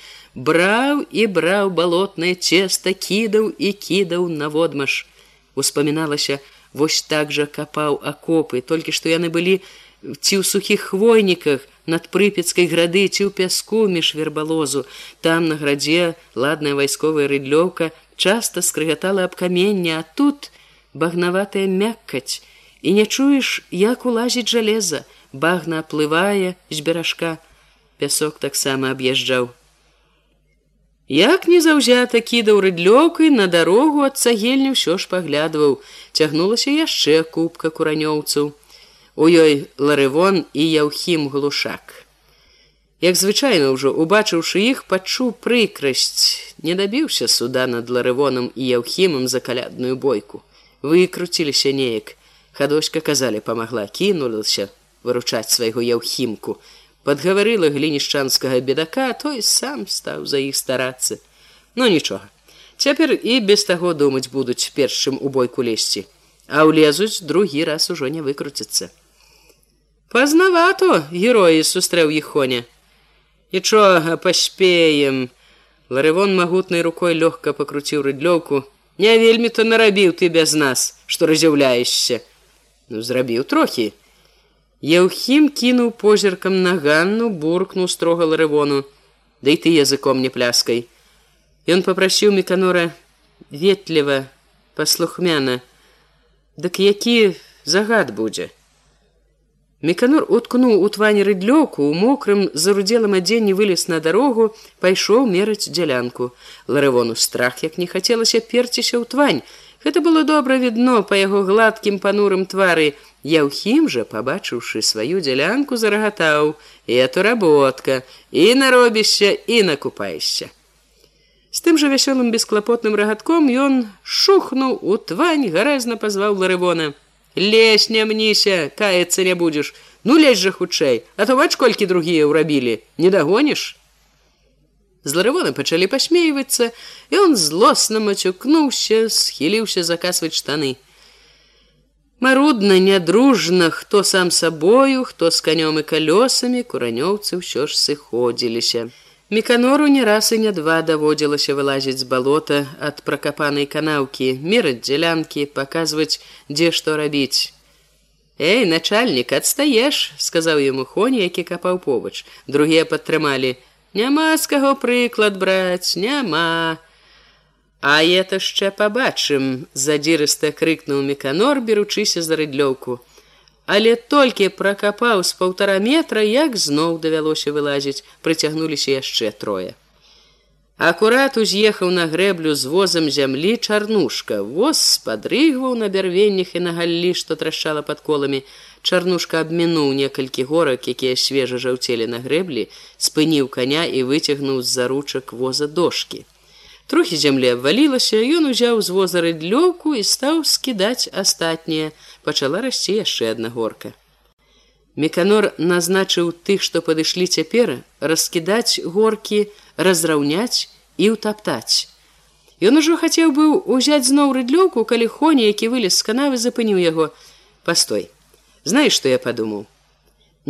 Браў і браў балотнае цеста кідаў і кідаў наводмаш успаміналася вось так жа капаў акопы толькі што яны былі ці ў сухіх хвойніках над прыпецкай грады ці ў пяску між вербалозу. Там на градзе ладная вайсковая рыдлёўка часта скрыгатала аб камення а тут багнаватая мяккаць і не чуеш як улазіць жалеза багна аплывае з беражка пясок таксама аб'язджаў Як незаўзята кідаў рыдлёкай на дарогу ад цагельні ўсё ж паглядваў, цягнулася яшчэ кубка куранёўцаў. У ёй ларывон і яўхім глушак. Як звычайна ўжо убачыўшы іх, пачуў прыкрасць, не дабіўся суда над ларывонам і яўхімам за калядную бойку. Выкруціліся неяк. Хадоська казалі, памагла, кінулася выручаць свайго яўхімку. Подгаварыла глінішчанскага бедака той сам стаў за іх старацца. Ну, нічога. Цяпер і без таго думаць будуць першым у бойку лезці а ўлезуць другі раз ужо не выкруціцца. Пазнавато героі сустрэў іх хоня. Нічога паспеем. Ларывон магутнай рукой лёгка пакруціў рыдлёўку. Не вельмі то нарабіў ты без нас што разяўляешся зрабіў трохі Яўхім кінуў позіркам на ганну, буркнуў строга ларывону, Да і ты языком не пляскай. Ён попрасіў меканора ветліва, паслухмяна. Дык які загад будзе. Меканор уткнуў у твані рыдлёку, у мокрым зарудзелым адзенні вылез на дарогу, пайшоў мераць дзялянку. Ларывону страх, як не хацелася перціся ў твань. Гэта было добра відно па яго гладкім панурым твары, Яўхім жа, пабачыўшы сваю дзялянку, зарагатаў: «Эту работка, і наробішся і накупаешся. З тым жа вясёлым бесклапотным рагатком ён шухнуў у твань, гарэзна пазваў ларывона: « Лезь не мніся, каяцца не будзеш, Ну лезь жа хутчэй, а то бач колькі другія ўрабілі, не дагоніш. З ларывона пачалі пасмейвацца, і он злосна мацюкнуўся, схіліўся закасваць штаны. Марудна, нядружна, хто сам сабою, хто з канём і калёсамі, куранёўцы ўсё ж сыходзіліся. Меканору не раз і не два даводзілася вылазіць з балота ад пракапанай канаўкі, мераць дзялянкі, паказваць, дзе што рабіць. Эй, начальнік, адстаеш, сказаў яму хоні, які капаў побач. Другія падтрымалі: Няма з каго прыклад браць, няма. А это яшчэ пабачым, задзірыста крыкнуў меканор, беручыся за рыдлёўку. Але толькі пракапаў з паўтара метра, як зноў давялося вылазіць, прыцягнуліся яшчэ трое. Акурат уз'ехаў на грэблю з возам зямлі чарнушка. Воз спадрыгваў на бярвеннях і на галлі, што трашчала пад коламі. Чарнушка абмінуў некалькі горак, якія свежа жаўцелі на грэблі, спыніў каня і выцягнуў з-за ручак воза дошки. Трохі зямлі абвалілася, ён узяў з воза рыдлёўку і стаў скідаць астатняе, пачала расці яшчэ адна горка. Меканор назначыў тых, што падышлі цяпер, раскідаць горкі, разраўняць і ўтаптаць. Ён ужо хацеў быў узяць зноў рыдлёўку, калі хоні, які вылез з канавы запыніў яго пастой. Знаеш, што я падумаў.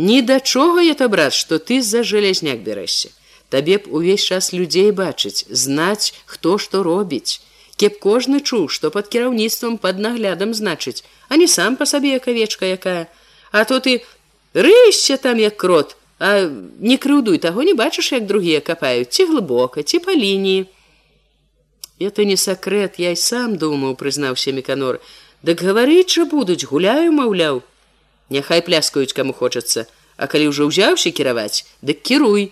Ні да чого я то брат, што ты з-за жалезняк бярэшся. Табе б увесь час людзей бачыць, знаць, хто што робіць. Кеп кожны чуў, што пад кіраўніцтвам пад наглядам значыць, а не сам па сабе як авечка якая. А то ты рыйся там як крот, А не крыўдуй таго не бачыш, як другія капаюць ці глыбока, ці па лініі. Это не сакрэт, я і сам думаў, прызнаўся меканор. Дык гаварыць жа будуць, гуляю, маўляў. Няхай пляскаюць, каму хочацца, А калі ўжо ўзяўся кіраваць, дык кіруй.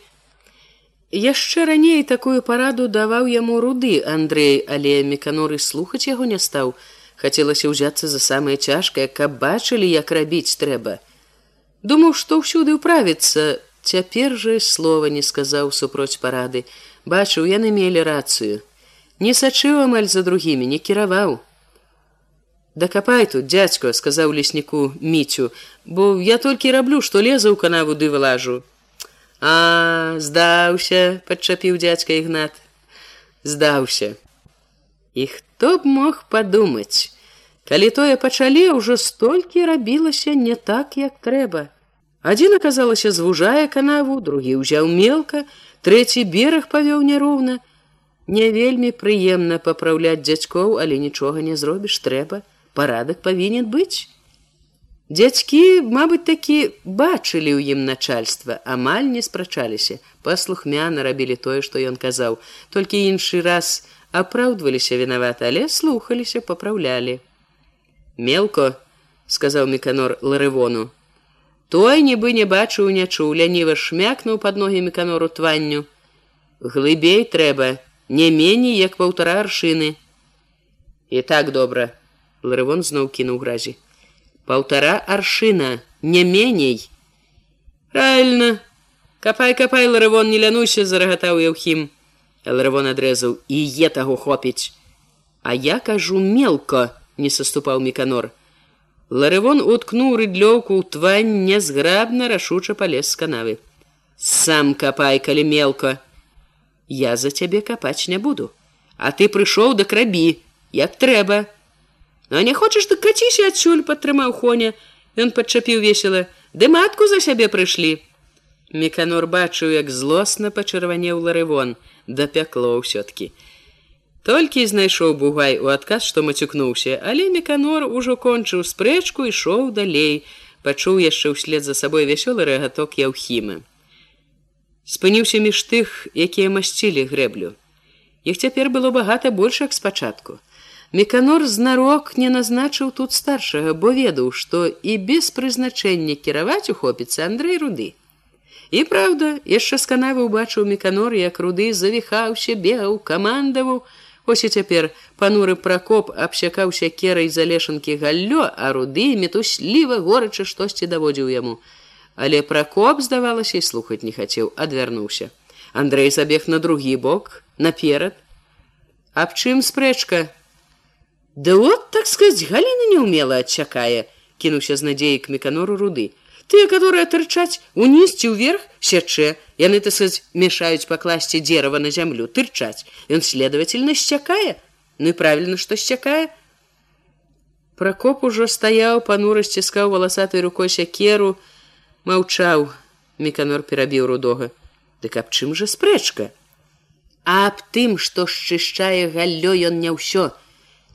Яшчэ раней такую параду даваў яму руды Андрей, але меканоры слухаць яго не стаў. Хацелася ўзяцца за самае цяжкае, каб бачылі, як рабіць трэба думаў што ўсюды ўправіцца цяпер жа слова не сказаў супроць парады. Бачыў яны мелі рацыю. Не сачыў амаль за другімі не кіраваў. Дакапай тут дядзько сказаў лесніку міцю бо я толькі раблю што леза ў канаву ды вылажу а здаўся падчапіў дядзька ігнат. Здаўся і хто б мог падумаць калі тое пачалі ўжо столькі рабілася не так як трэба Адзін аказалася звужае канаву, другі ўзяў мелка, трэці бераг павёў няроўна. Не вельмі прыемна папраўляць дзядзькоў, але нічога не зробіш трэба, парадак павінен быць. Дзядзькі, мабыць, такі бачылі ў ім начальства, амаль не спрачаліся, паслухмяна рабілі тое, што ён казаў, толькі іншы раз апраўдваліся вінаваты, але слухаліся, папраўлялі. Мелко, сказаў меканор ларывону, Той нібы не бачыў не чуў, ляніва шмякнуў пад ногі меканору тванню. Глыбей трэба, не меней, як паўтара аршыны. І так добра, Ларывон зноў кінуў гразі. Паўтара аршына, не меней. Правильно, капай капай ларывон не лянуся, зарагатаў Яўхім. Ларывон адрэзаў і е таго хопіць. А я кажу мелко, не саступаў меканор. Ларывон уткнуў рыдлёўку ў твань нязграбна рашуча палез з канавы. Сам капай, калі мелка. Я за цябе капаць не буду. А ты прыйшоў да крабі, як трэба. Ну не хочаш ты каціся адсюль падтрымаў хоня. Ён падчапіў весела, ды матку за сябе прыйшлі. Меканор бачыў, як злосна пачырванеў ларывон, дапякло ўсё-ткі. Толькі знайшоў бугай у адказ, што мацюкнуўся, але меканор ужо кончыў спрэчку і ішоў далей, пачуў яшчэ ўслед за сабой вясёлы рэгаток яўхімы. Спыніўся між тых, якія масцілі грэблю. Іх цяпер было багата больш як спачатку. Меканор знарок не назначыў тут старшага, бо ведаў, што і без прызначэння кіраваць ухопіцца Андрей руды. І праўда, яшчэ з канавы ўбачыў меканор, як руды завіхаўся, бегаў, камандаваў, Ось і цяпер пануры пракоп абсякаўся керай залешанкі галлё, а руды метусліва горача штосьці даводзіў яму. Але пракоп, здавалася, і слухаць не хацеў, адвярнуўся. Андрей забег на другі бок, наперад. Аб чым спрэчка? Да вот так сказаць, галіна не ўмела адчакае, кінуўся з надзеяй к меканору руды тыя которые тырчаць унісці ўверх сячэ яны так сказать мешаюць пакласці дерева на зямлю тырчаць ён следовательно сцякае ну і правильно что сцякае прокоп ужо стаяў панура сціскаў валасатай рукой сякеру маўчаў меканор перабіў рудога. Дык аб чым жа спрэчка? Аб тым што шчышчае галлё ён не ўсё.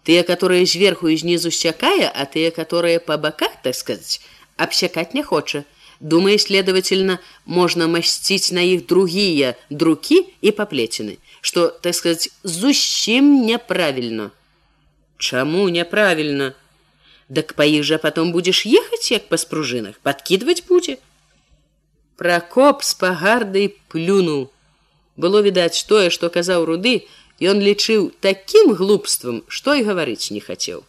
Тыя, которые зверху і знізу сякае, а тыя, которые па баках, так сказать, абсякаць не хоча. Думае, следовательно, можна масціць на іх другія друкі і паплецены, што, так сказать, зусім няправільна. Чаму няправільна? Дак па іх жа потом будзеш ехаць, як па спружынах, подкидывать будзе. Пракоп з пагардай плюнуў. Было відаць тое, што казаў руды, ён лічыў такім глупствам, што і гаварыць не хацеў.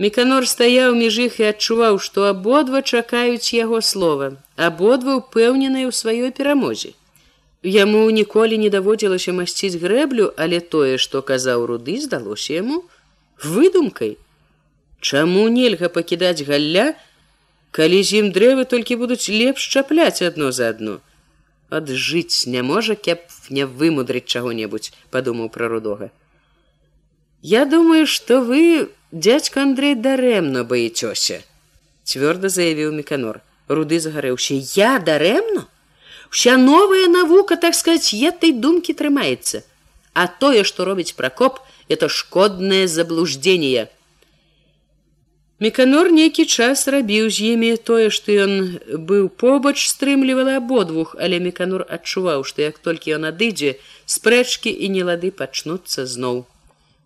Меканор стаяў між іх і адчуваў, што абодва чакаюць яго слова, абодва ўпэўненыя ў сваёй перамозе. Яму ніколі не даводзілася масціць грэблю, але тое, што казаў руды, здалося яму выдумкай. Чаму нельга пакідаць галля, калі з ім дрэвы толькі будуць лепш чапляць адно за адно аджыць не можа кеп не вымудрыць чаго-небудзь падумаў пра рудога я думаю что вы дядька андрей дарэмна баецёся цвёрда заявіў меканор руды загарэўся я дарэмна вся новая навука так сказать этой думкі трымаецца а тое что робіць пракоп это шкодное заблуждение Меканор нейкі час рабіў з імі тое, што ён быў побач стрымлівала абодвух, але меканор адчуваў, што як толькі ён адыдзе, спрэчкі і нелады пачнуцца зноў.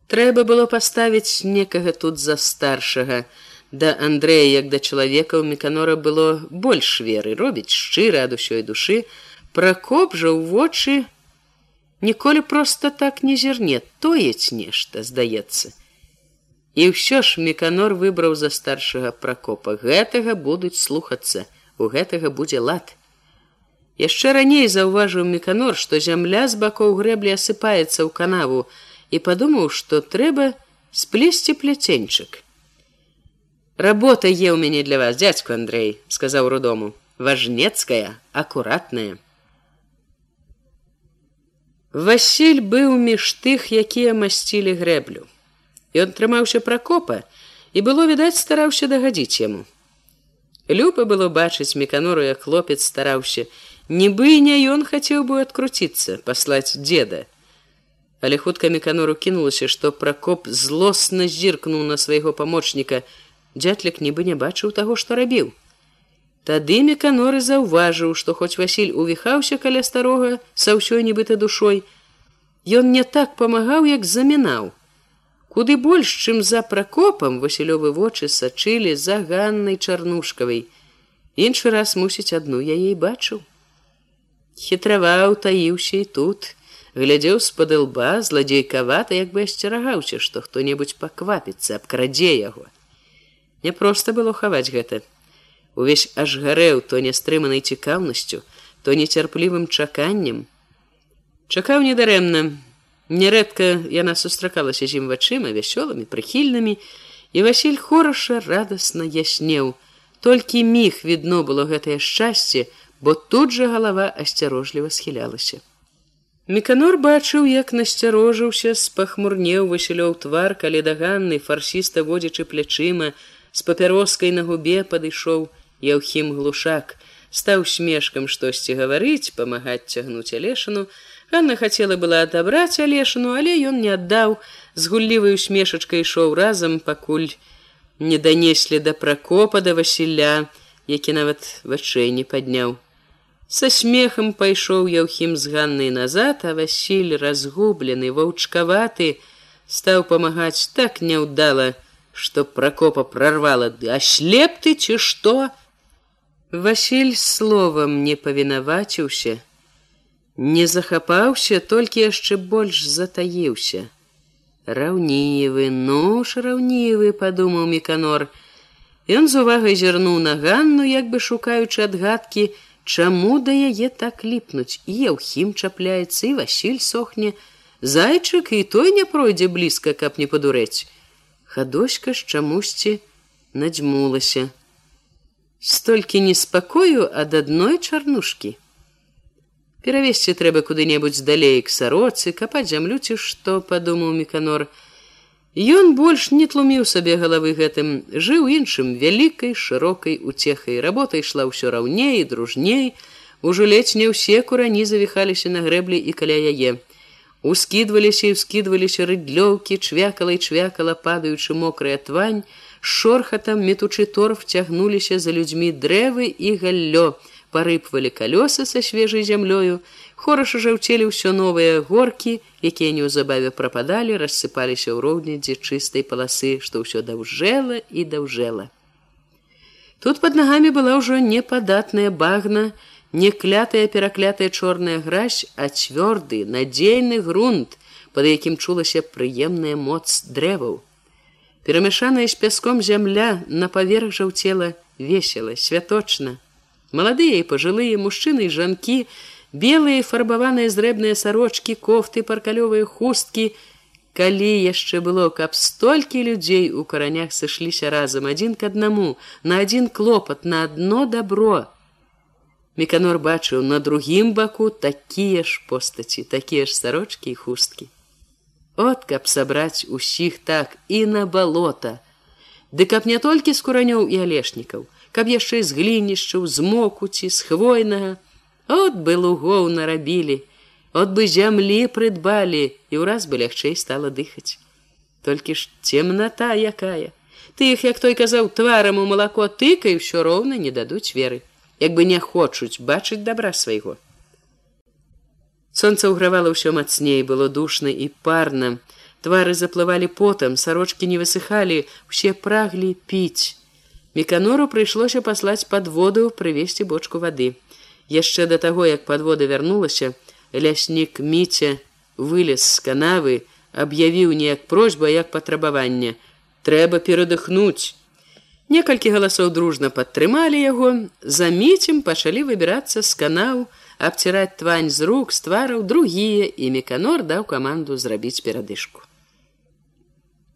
Трэба было паставіць некага тут за старшага. Да Андрэя, як да чалавека ў меканора было больш веры. Робіць шчыра ад усёй душы, пракоп жа ў вочы. Ніколі проста так не зірне, тоець нешта, здаецца. І ўсё ж меканор выбраў за старшага пракопа. Гэтага будуць слухацца у гэтага будзе лад. Яшчэ раней заўважыў меканор што зямля з бакоў грэблі асыпаецца ў канаву і падумаў што трэба сплесці пляценьчык работа е ў мяне для вас дядзьку андрей сказаў рудому. Важнецкая акуратная Васіль быў між тых якія масцілі грэблю. Ён трымаўся пракопа і было відаць стараўся дагадзіць яму. Люпа было бачыць меканору, як хлопец стараўся, нібы не ён хацеў бы адкруціцца, паслаць деда. Але хутка меканору кінулася, што пракоп злосна зіркнуў на свайго памочніка, дзятлік нібы не бачыў таго, што рабіў. Тады меканоры заўважыў, што хоць Васіль увіхаўся каля старога са ўсёй нібыта душой, Ён не так памагаў, як замінаў. Куды больш чым за пракопам васілёвы вочы сачылі за ганнай чарнушкавай. Іншы раз мусіць адну я ей бачыў. Хітраваў таіўся і тут глядзеў з-пад лба зладзейкавата як бы асцерагаўся што хто-небудзь паквапіцца абкрадзе яго няпроста было хаваць гэта увесь аж гарэў то нястрыманай цікаўнасцю то нецярплівым чаканнем чакаў недарэмна Нярэдка яна сустракалася з ім вачыма вясёлымі прыхільнымі і Васіль хораша радасна яснеў. Толькі міг відно было гэтае шчасце, бо тут жа галава асцярожліва схілялася. Меканор бачыў, як насцярожыўся, спахмурнеў Васілёў твар, калі даганны фарсіста водзячы плячыма, з папяроскай на губе падышоў Яўхім глушак, стаў смешкам штосьці гаварыць, памагаць цягнуць алешану, Ганна хацела была адабраць алешану, але ён не аддаў. З гуллівай усмешачкай ішоў разам, пакуль не данеслі да пракопа да Васіля, які нават вачэй не падняў. Са смехам пайшоў яўхім з ганнай назад, а Васіль разгублены, ваўчкаваты, стаў памагаць так няўдала, што пракопа прорвала ды аслеп ты ці што? Васіль словам не павінаваціўся, не захапаўся толькі яшчэ больш затаіўся раўнівы нож раўнівы падумаў меканор ён з увагай зірнуў на ганну як бы шукаючы адгадкі чаму да яе так ліпнуць? І яўхім чапляецца і васіль сохне. Зайчык і той не пройдзе блізка каб не падурэць. Хадоська ж чамусьці надзьмулася. Столькі неспакою ад адной чарнушкі. Перавесці трэба куды-небудзь далей к сароцы капаць зямлю ці што падумаў меканор Ён больш не тлуміў сабе галавы гэтым жыў іншым вялікай шырокай уцехай. Работа ішла ўсё раўней дружней. Ужо ледзь не ўсе курані завіхаліся на грэблі і каля яе. Ускідваліся і ўскідваліся рыдлёўкі, чвякала і чвякала, падаючы мокрая твань, шорхатам метучы торф цягнуліся за людзьмі дрэвы і галлё, парыпвалі калёсы са свежай зямлёю, хораша жаўцелі ўсё новыя горкі, якія неўзабаве прападалі, рассыпаліся ў роўнядзе чыстай паласы, што ўсё даўжэла і даўжэла. Тут под нагамі была ўжо непадатная багна, не клятая пераклятая чорная гразь, а цвёрды, надзейны грунт, под якім чулася прыемная моц дрэваў. Перамяшаная з пяском зямля на паверх жаўцела весела, святочна. Маладыя і пажылыя мужчыны і жанкі, белыя фарбаваныя зрэбныя сарочки, кофты, паркалёвыя хусткі, Калі яшчэ было, каб столькі людзей у каранях сышліся разам адзін к аднаму, на адзін клопат, на адно добро, Меканор бачыў на другім баку такія ж постаці, такія ж сарочкі і хусткі. От каб сабраць усіх так і на балота. Ды каб не толькі з куранёў і алешнікаў, каб яшчэ з глінішчаў, з мокуці, з хвойнага, От бы лугоў нарабілі, От бы зямлі прыдбалі і ўраз бы лягчэй стала дыхаць. Толькі ж цемната якая. Ты іх, як той казаў, тварам у малако тыкай ўсё роўна не дадуць веры як бы не хочуць бачыць добра свайго. Сонца ўгравала ўсё мацней, было душна і парна. Твары заплывалі потам, сарочки не высыхалі, усе праглі піць. Меканору прыйшлося паслаць пад воду прывесці бочку вады. Яшчэ да таго, як падвода вярнулася, ляснік міця вылез з канавы, аб'явіў неяк просьба як патрабаванне: трэба перадыхнуць. Некалькі галасоў дружна падтрымалі яго, за міцем пачалі выбірацца з канаў, абціраць твань з рук, з твараў другія і меканор даў каманду зрабіць перадышку.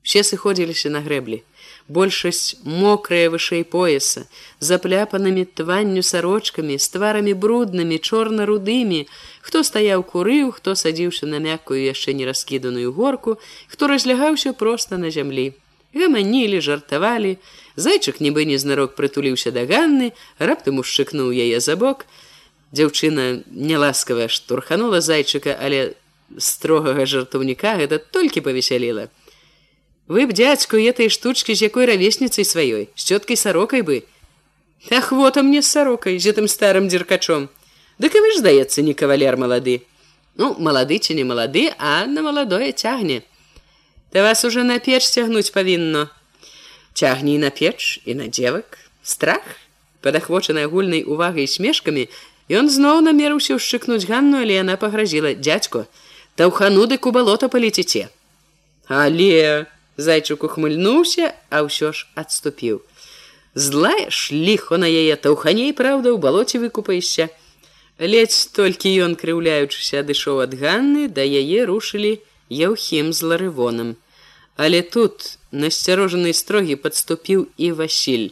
Все сыходзіліся на грэблі. Большасць мокрая вышэй пояса, запляпанымі тванню сарочкамі, з тварамі бруднымі, чорна-рудымі, хто стаяў курыў, хто садзіўся на мяккую яшчэ не раскіданую горку, хто разлягаўся проста на зямлі. Гаманілі, жартавалі, Зайчык нібы незнарок прытуліўся да ганны, раптам ушчыкнуў яе за бок. Дзяўчына няласкавая штурханула зайчыка, але строгага жартаўніка гэта толькі павесяліла. Вы б дзядзьку этой штучкі з якой равесніцай сваёй, з цёткай сарокай бы. Ахвота мне з сарокай з гэтым старым дзіркачом. Дык і вы ж здаецца, не кавалер малады. Ну, малады ці не малады, а на маладое цягне. Та вас уже на печ цягнуць павінно цягні на печ і на дзевак страх падахвочаны агульнай увагай смешкамі ён зноў намерыўся ўшчыкнуць ганну але яна пагразіла дядзько таўхану дык у балота палеціце але зайчык ухмыльнуўся а ўсё ж адступіў. Злая ж ліхо на яе таўханей праўда ў балоце выкупаешся. Ледзь толькі ён крыўляючыся адышоў ад ганны да яе рушылі яўхім з ларывоном Але тут насцярожаны строгі падступіў і Васіль.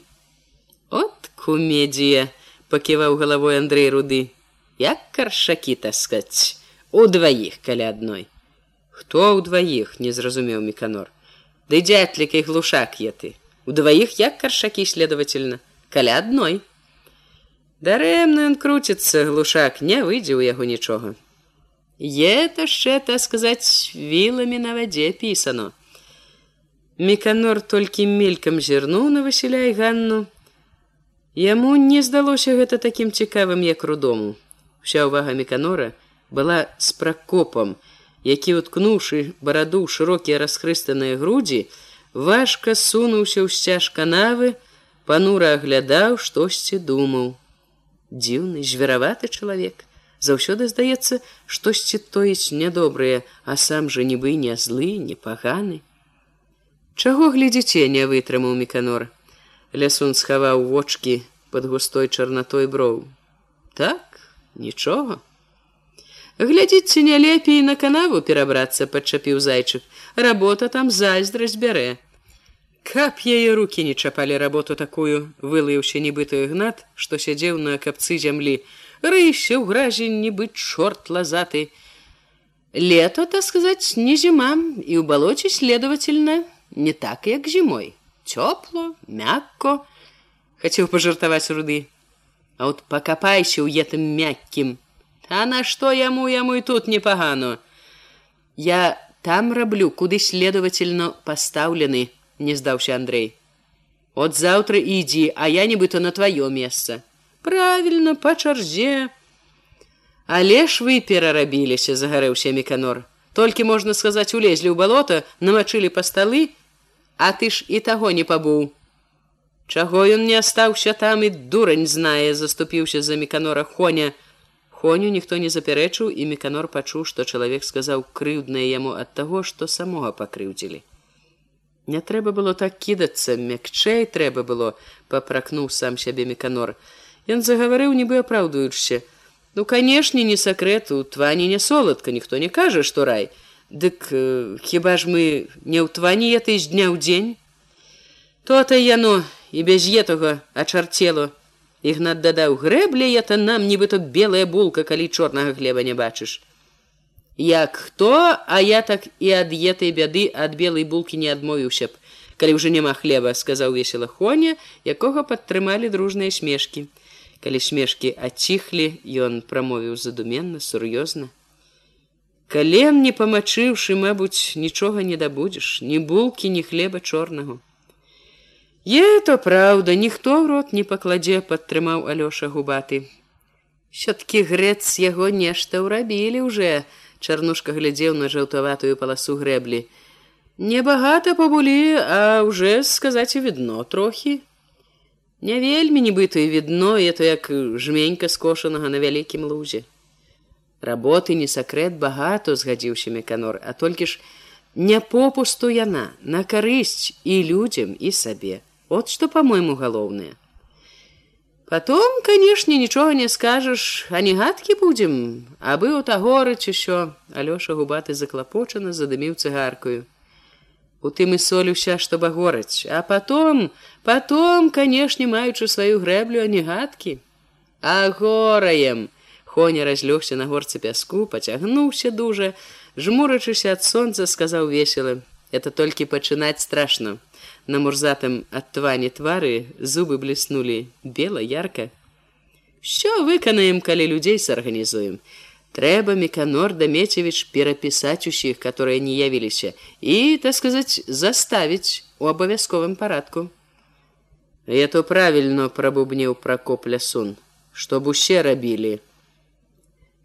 От кумедія, паківаў галавой Андрей руды, як каршакі таскаць! У дваіх каля адной. Хто ў дваіх не зразумеў меканор. Ды дзятлікай глушак я ты. У дваіх як каршакі следовательно, каля адной. Дарэмна ён круціцца, глушак не выйдзе ў яго нічога. Ета яшчэ так сказаць віламі на вадзе пісано. Меканор толькі мелькам зірнуў на Васіля і Ганну. Яму не здалося гэта такім цікавым, як рудому. Вся ўвага меканора была з пракопам, які, уткнуўшы бараду шырокія расхрыстаныя грудзі, важка сунуўся ў сцяж канавы, панура аглядаў, штосьці думаў. Дзіўны, звераваты чалавек. Заўсёды здаецца, штосьці тоіць нядобрае, а сам жа нібы не злы, не паганы. Чаго глядзіце, не вытрымаў меканор. Лясун схаваў вочки под густой чарнатой броў. Так, нічога. Глядзіце не лепей на канаву перабрацца, падчапіў зайчык. Работа там зайздрасць бярэ. Каб яе руки не чапалі работу такую, вылыўся нібыты гнат, што сядзеў на капцы зямлі. Рыйся ў гразі нібы чорт лазаты. Лето, так сказаць, не зіма і ў балоце следовательно не так як зімой цёпло мякко хацеў пажартаваць руды а вот пакапайся ў гэтым мяккім а на што яму яму і тут непагану Я там раблю, куды следовательно пастаўлены, не здаўся Андрей. От заўтра ідзі, а я нібыта на тваё месца. Правільна, па чарзе. Але ж вы перарабіліся, загарэўся меканор. Толькі можна сказаць, улезлі ў балота, намачылі па сталы, а ты ж і таго не пабуў. Чаго ён не астаўся там і дурань знае, заступіўся за меканора Хоня. Хоню ніхто не запярэчыў, і меканор пачуў, што чалавек сказаў крыўднае яму ад таго, што самога пакрыўдзілі. Не трэба было так кідацца, мякчэй трэба было, папракнуў сам сябе меканор. Ён загаварыў, нібы апраўдуючся. Ну, канешне, не сакрэт, у твані не соладка, ніхто не кажа, што рай. Дык э, хіба ж мы не ў твані ты з дня ў дзень? То-то яно і без етага ачарцело. Ігнат дадаў грэбля я то нам нібыта белая булка, калі чорнага хлеба не бачыш. Як хто, а я так і ад етай бяды ад белай булкі не адмовіўся б, калі ўжо няма хлеба, сказаў весела Хоня, якога падтрымалі дружныя смешкі. Калі смешкі аціхлі, ён прамовіў задуменна, сур'ёзна. Кален не памачыўшы, мабуць, нічога не дабудзеш, ні булкі, ні хлеба чорнага. Е, то праўда, ніхто ў рот не пакладзе, падтрымаў Алёша губаты. Сё-ткі грэц яго нешта ўрабілі ўжо, Чарнушка глядзеў на жаўтаватую паласу грэблі. Небагата пабулі, а ўжо сказаць і відно трохі. Не вельмі нібыта і відно, это як жменька скошанага на вялікім лузе. Работы не сакрэт багато згадзіўся меканор, а толькі ж не попусту яна на карысць і людзям і сабе. От што по-мойму галоўнае. Потом, канешне, нічога не скажаш, а не гадкі будзем, абы у тагорыч усё, Алёша губаты заклапочана задыміў цыгаркаю. У тым і соль уся, што багораць, а потом, потом, канешне, маючы сваю грэблю, а не гадкі. А гораем, Хоня разлёгся на горцы пяску, пацягнуўся дужа, жмурачыся ад сонца, сказаў веселы: это толькі пачынаць страшно. На мурзатым ад твані твары зубы бліснулі бела ярка. Що выканаем, калі людзей сарганізуем. Трэба меканор дамецевіч перапісаць усіх, которые не явіліся і, так сказаць, заставіць у абавязковым парадку. Я то правільно прабубнеў пракоп лясун, чтоб усе рабілі.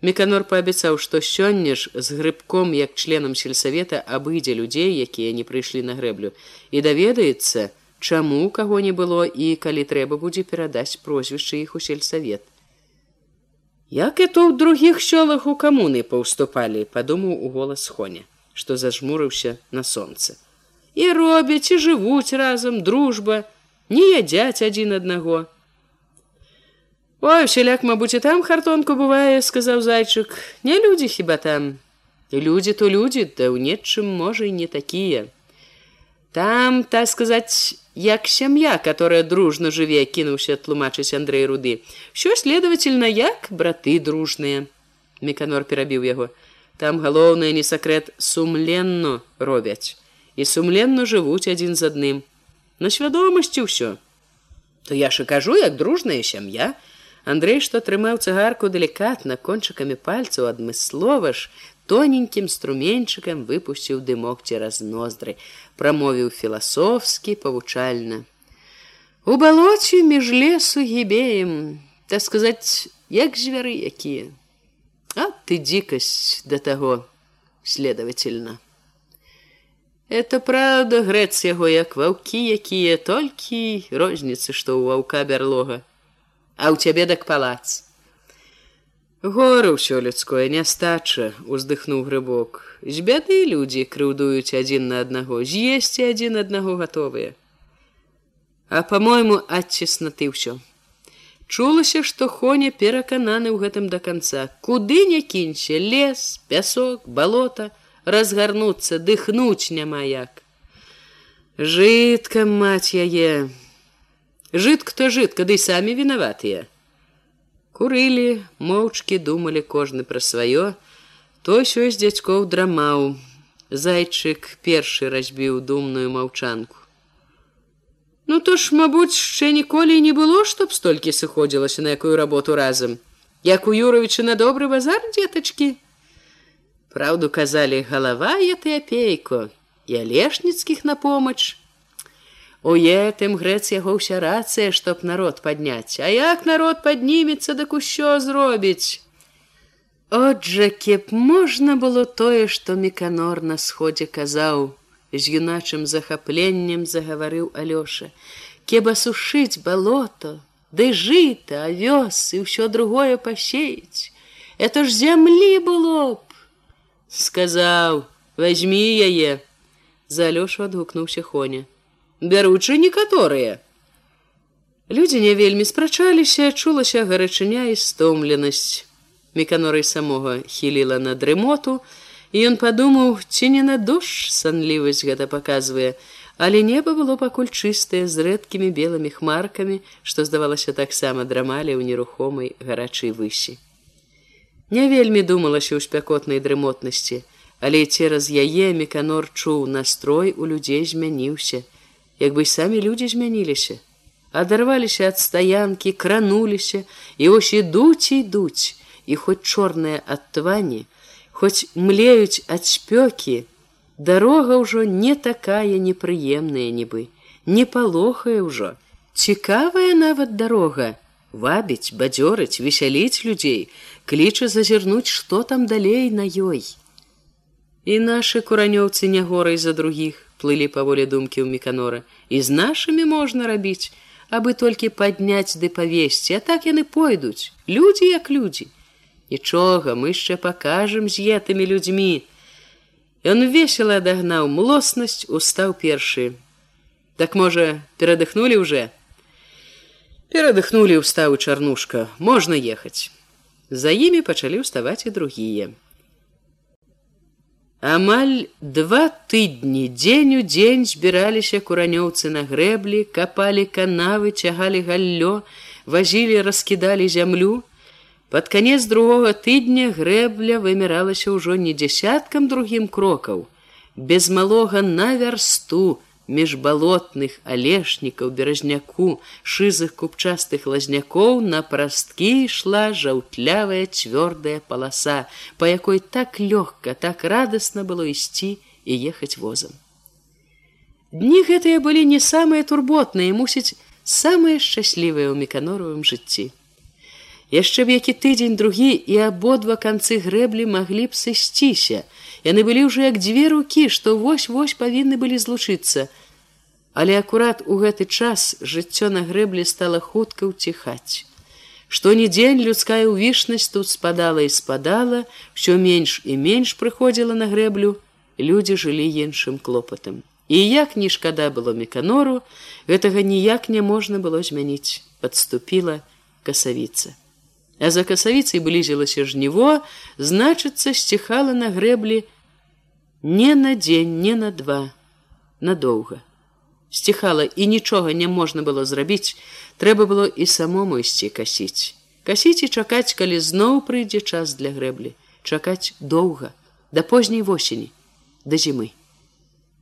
Меканор паабяцаў, што сёння ж з грыбком як членам сельсавета абыдзе людзей, якія не прыйшлі на грэблю і даведаецца, чаму каго не было і калі трэба будзе перадаць прозвішчы іх у сельсавет. Як это ў другіх сёлах у камуны паўступалі, падумаў у голас Хоня, што зажмурыўся на сонце. І робяць і жывуць разам дружба, не ядзяць адзін аднаго. Ой, усяляк, мабуць, і там хартонку бывае, сказаў зайчык, не людзі хіба там. Людзі то людзі, да ў нечым можа і не такія. Там, так сказаць, як сям'я, которая дружна жыве, кінуўся тлумачыць Андрэй руды. Що следовательно, як браты дружныя. Меканор перабіў яго. Там галоўнае не сакрэт сумленно робяць. І сумленно жывуць адзін з адным. На свядомасці ўсё. То я ж і кажу, як дружная сям'я, Андрей, што трымаў цыгарку далікатна кончыкамі пальцаў адмыслова ж, тоненькім струменьчыкам выпусціў дымок цераз ноздры, прамовіў філасофскі павучальна. У балоце між лесу гібеем, так сказаць, як звяры якія. А ты дзікасць да таго, следовательно. Это правда грэц яго як ваўкі, якія толькі розніцы, што ў ваўка бярлога а ў цябе дак палац. Гора ўсё людское нястача, уздыхнуў грыбок. З бяды людзі крыўдуюць адзін на аднаго, з'есці адзін аднаго гатовыя. А по-мойму, адцесна ты ўсё. Чулася, што Хоня перакананы ў гэтым да канца. Куды не кінься, лес, пясок, балота, разгарнуцца, дыхнуць няма як. Жытка маць яе, жытк то жытка ды самі вінаватыя курылі моўчкі думалі кожны пра сваё то сё з дзядзькоў драмаў зайчык першы разбіў думную маўчанку ну то ж мабуць яшчэ ніколі не было чтоб столькі сыходзілася на якую работу разам як у юровича на добры базар дзетачкі Праўду казалі галава я ты апейко і алешніцкіх на помач. У етым грэц яго ўся рацыя, чтоб народ падняць, А як народ паднімецца, дык усё зробіць. Отжа, кеп можна было тое, што меканор на сходзе казаў, з юначым захапленнем загаварыў Алёша. Кеба сушыць балото, ды жыта, авёс і ўсё другое пасеяць. Это ж зямлі было б, сказаў: возьми яе. За Алёшу адгукнуўся Хоня. Бяручы некаторыя. Людзі не вельмі спрачаліся, чулася гарачыня і стомленасць. Меканорый самога хіліла на дрымоту, і ён падумаў, ці не на дождж санлівасць гэта паказвае, але неба было пакуль чыстае з рэдкімі белымі хмаркамі, што здавалася таксама драмалі ў нерухомай гарачай высі. Не вельмі думалася ў спякотнай дрымотнасці, але цераз яе меканор чуў настрой у людзей змяніўся, як бы самі людзі змяніліся, адарваліся ад стаянкі, крануліся і ось ідуць ідуць, і хоць чорныя ад твані, хоць млеюць ад спёкі, дарога ўжо не такая непрыемная нібы, не палохае ўжо. Цікавая нават дарога, вабіць, бадзёрыць, весяліць людзей, кліча зазірнуць, што там далей на ёй. І нашы куранёўцы не горай за другіх плылі паволі думкі ў меканора, і з нашымі можна рабіць, абы толькі падняць ды павесці, а так яны пойдуць, людзі як людзі. Нічога, мы яшчэ пакажам з етымі людзьмі. Ён весела адагнаў млоснасць, устаў першы. Так можа, перадыхнулі ўжо. Перадыхнулі ўставу чарнушка, можна ехаць. За імі пачалі ўставаць і другія. Амаль два тыдні дзень у дзень збіраліся куранёўцы на грэблі, капалі канавы, цягалі галлё, вазілі, раскідалі зямлю, Пад канец другога тыдня грэбля выміралася ўжо не дзясяткам другім крокаў. Без малога на вярсту міжбалотных алешнікаў беразняку шызых купчастых лазнякоў на прасткі ішла жаўтлявая цвёрдая паласа, па якой так лёгка, так радасна было ісці і ехаць возам. Дні гэтыя былі не самыя турботныя, мусіць самыя шчаслівыя ў меканоровым жыцці. Яшчэ б які тыдзень другі і абодва канцы грэблі маглі б сысціся. Яны былі ўжо як дзве рукі што вось вось павінны былі злучыцца але акурат у гэты час жыццё на грэблі стала хутка ўціхаць. Што ні дзень людская ўвішнасць тут спадала і спадала все менш і менш прыходзіла на грэблю людзі жылі іншым клопатам. І як ні шкада было меканору гэтага ніяк не можна было змяніць подступіла касавіца. А за касавіцай блізілася жніво, значыцца сціхала на грэблі не на дзень, не на два, надоўга. Сціхала і нічога не можна было зрабіць, трэба было і самому ісці касіць. Касіць і чакаць, калі зноў прыйдзе час для грэблі, чакаць доўга, да позняй восені, да зімы.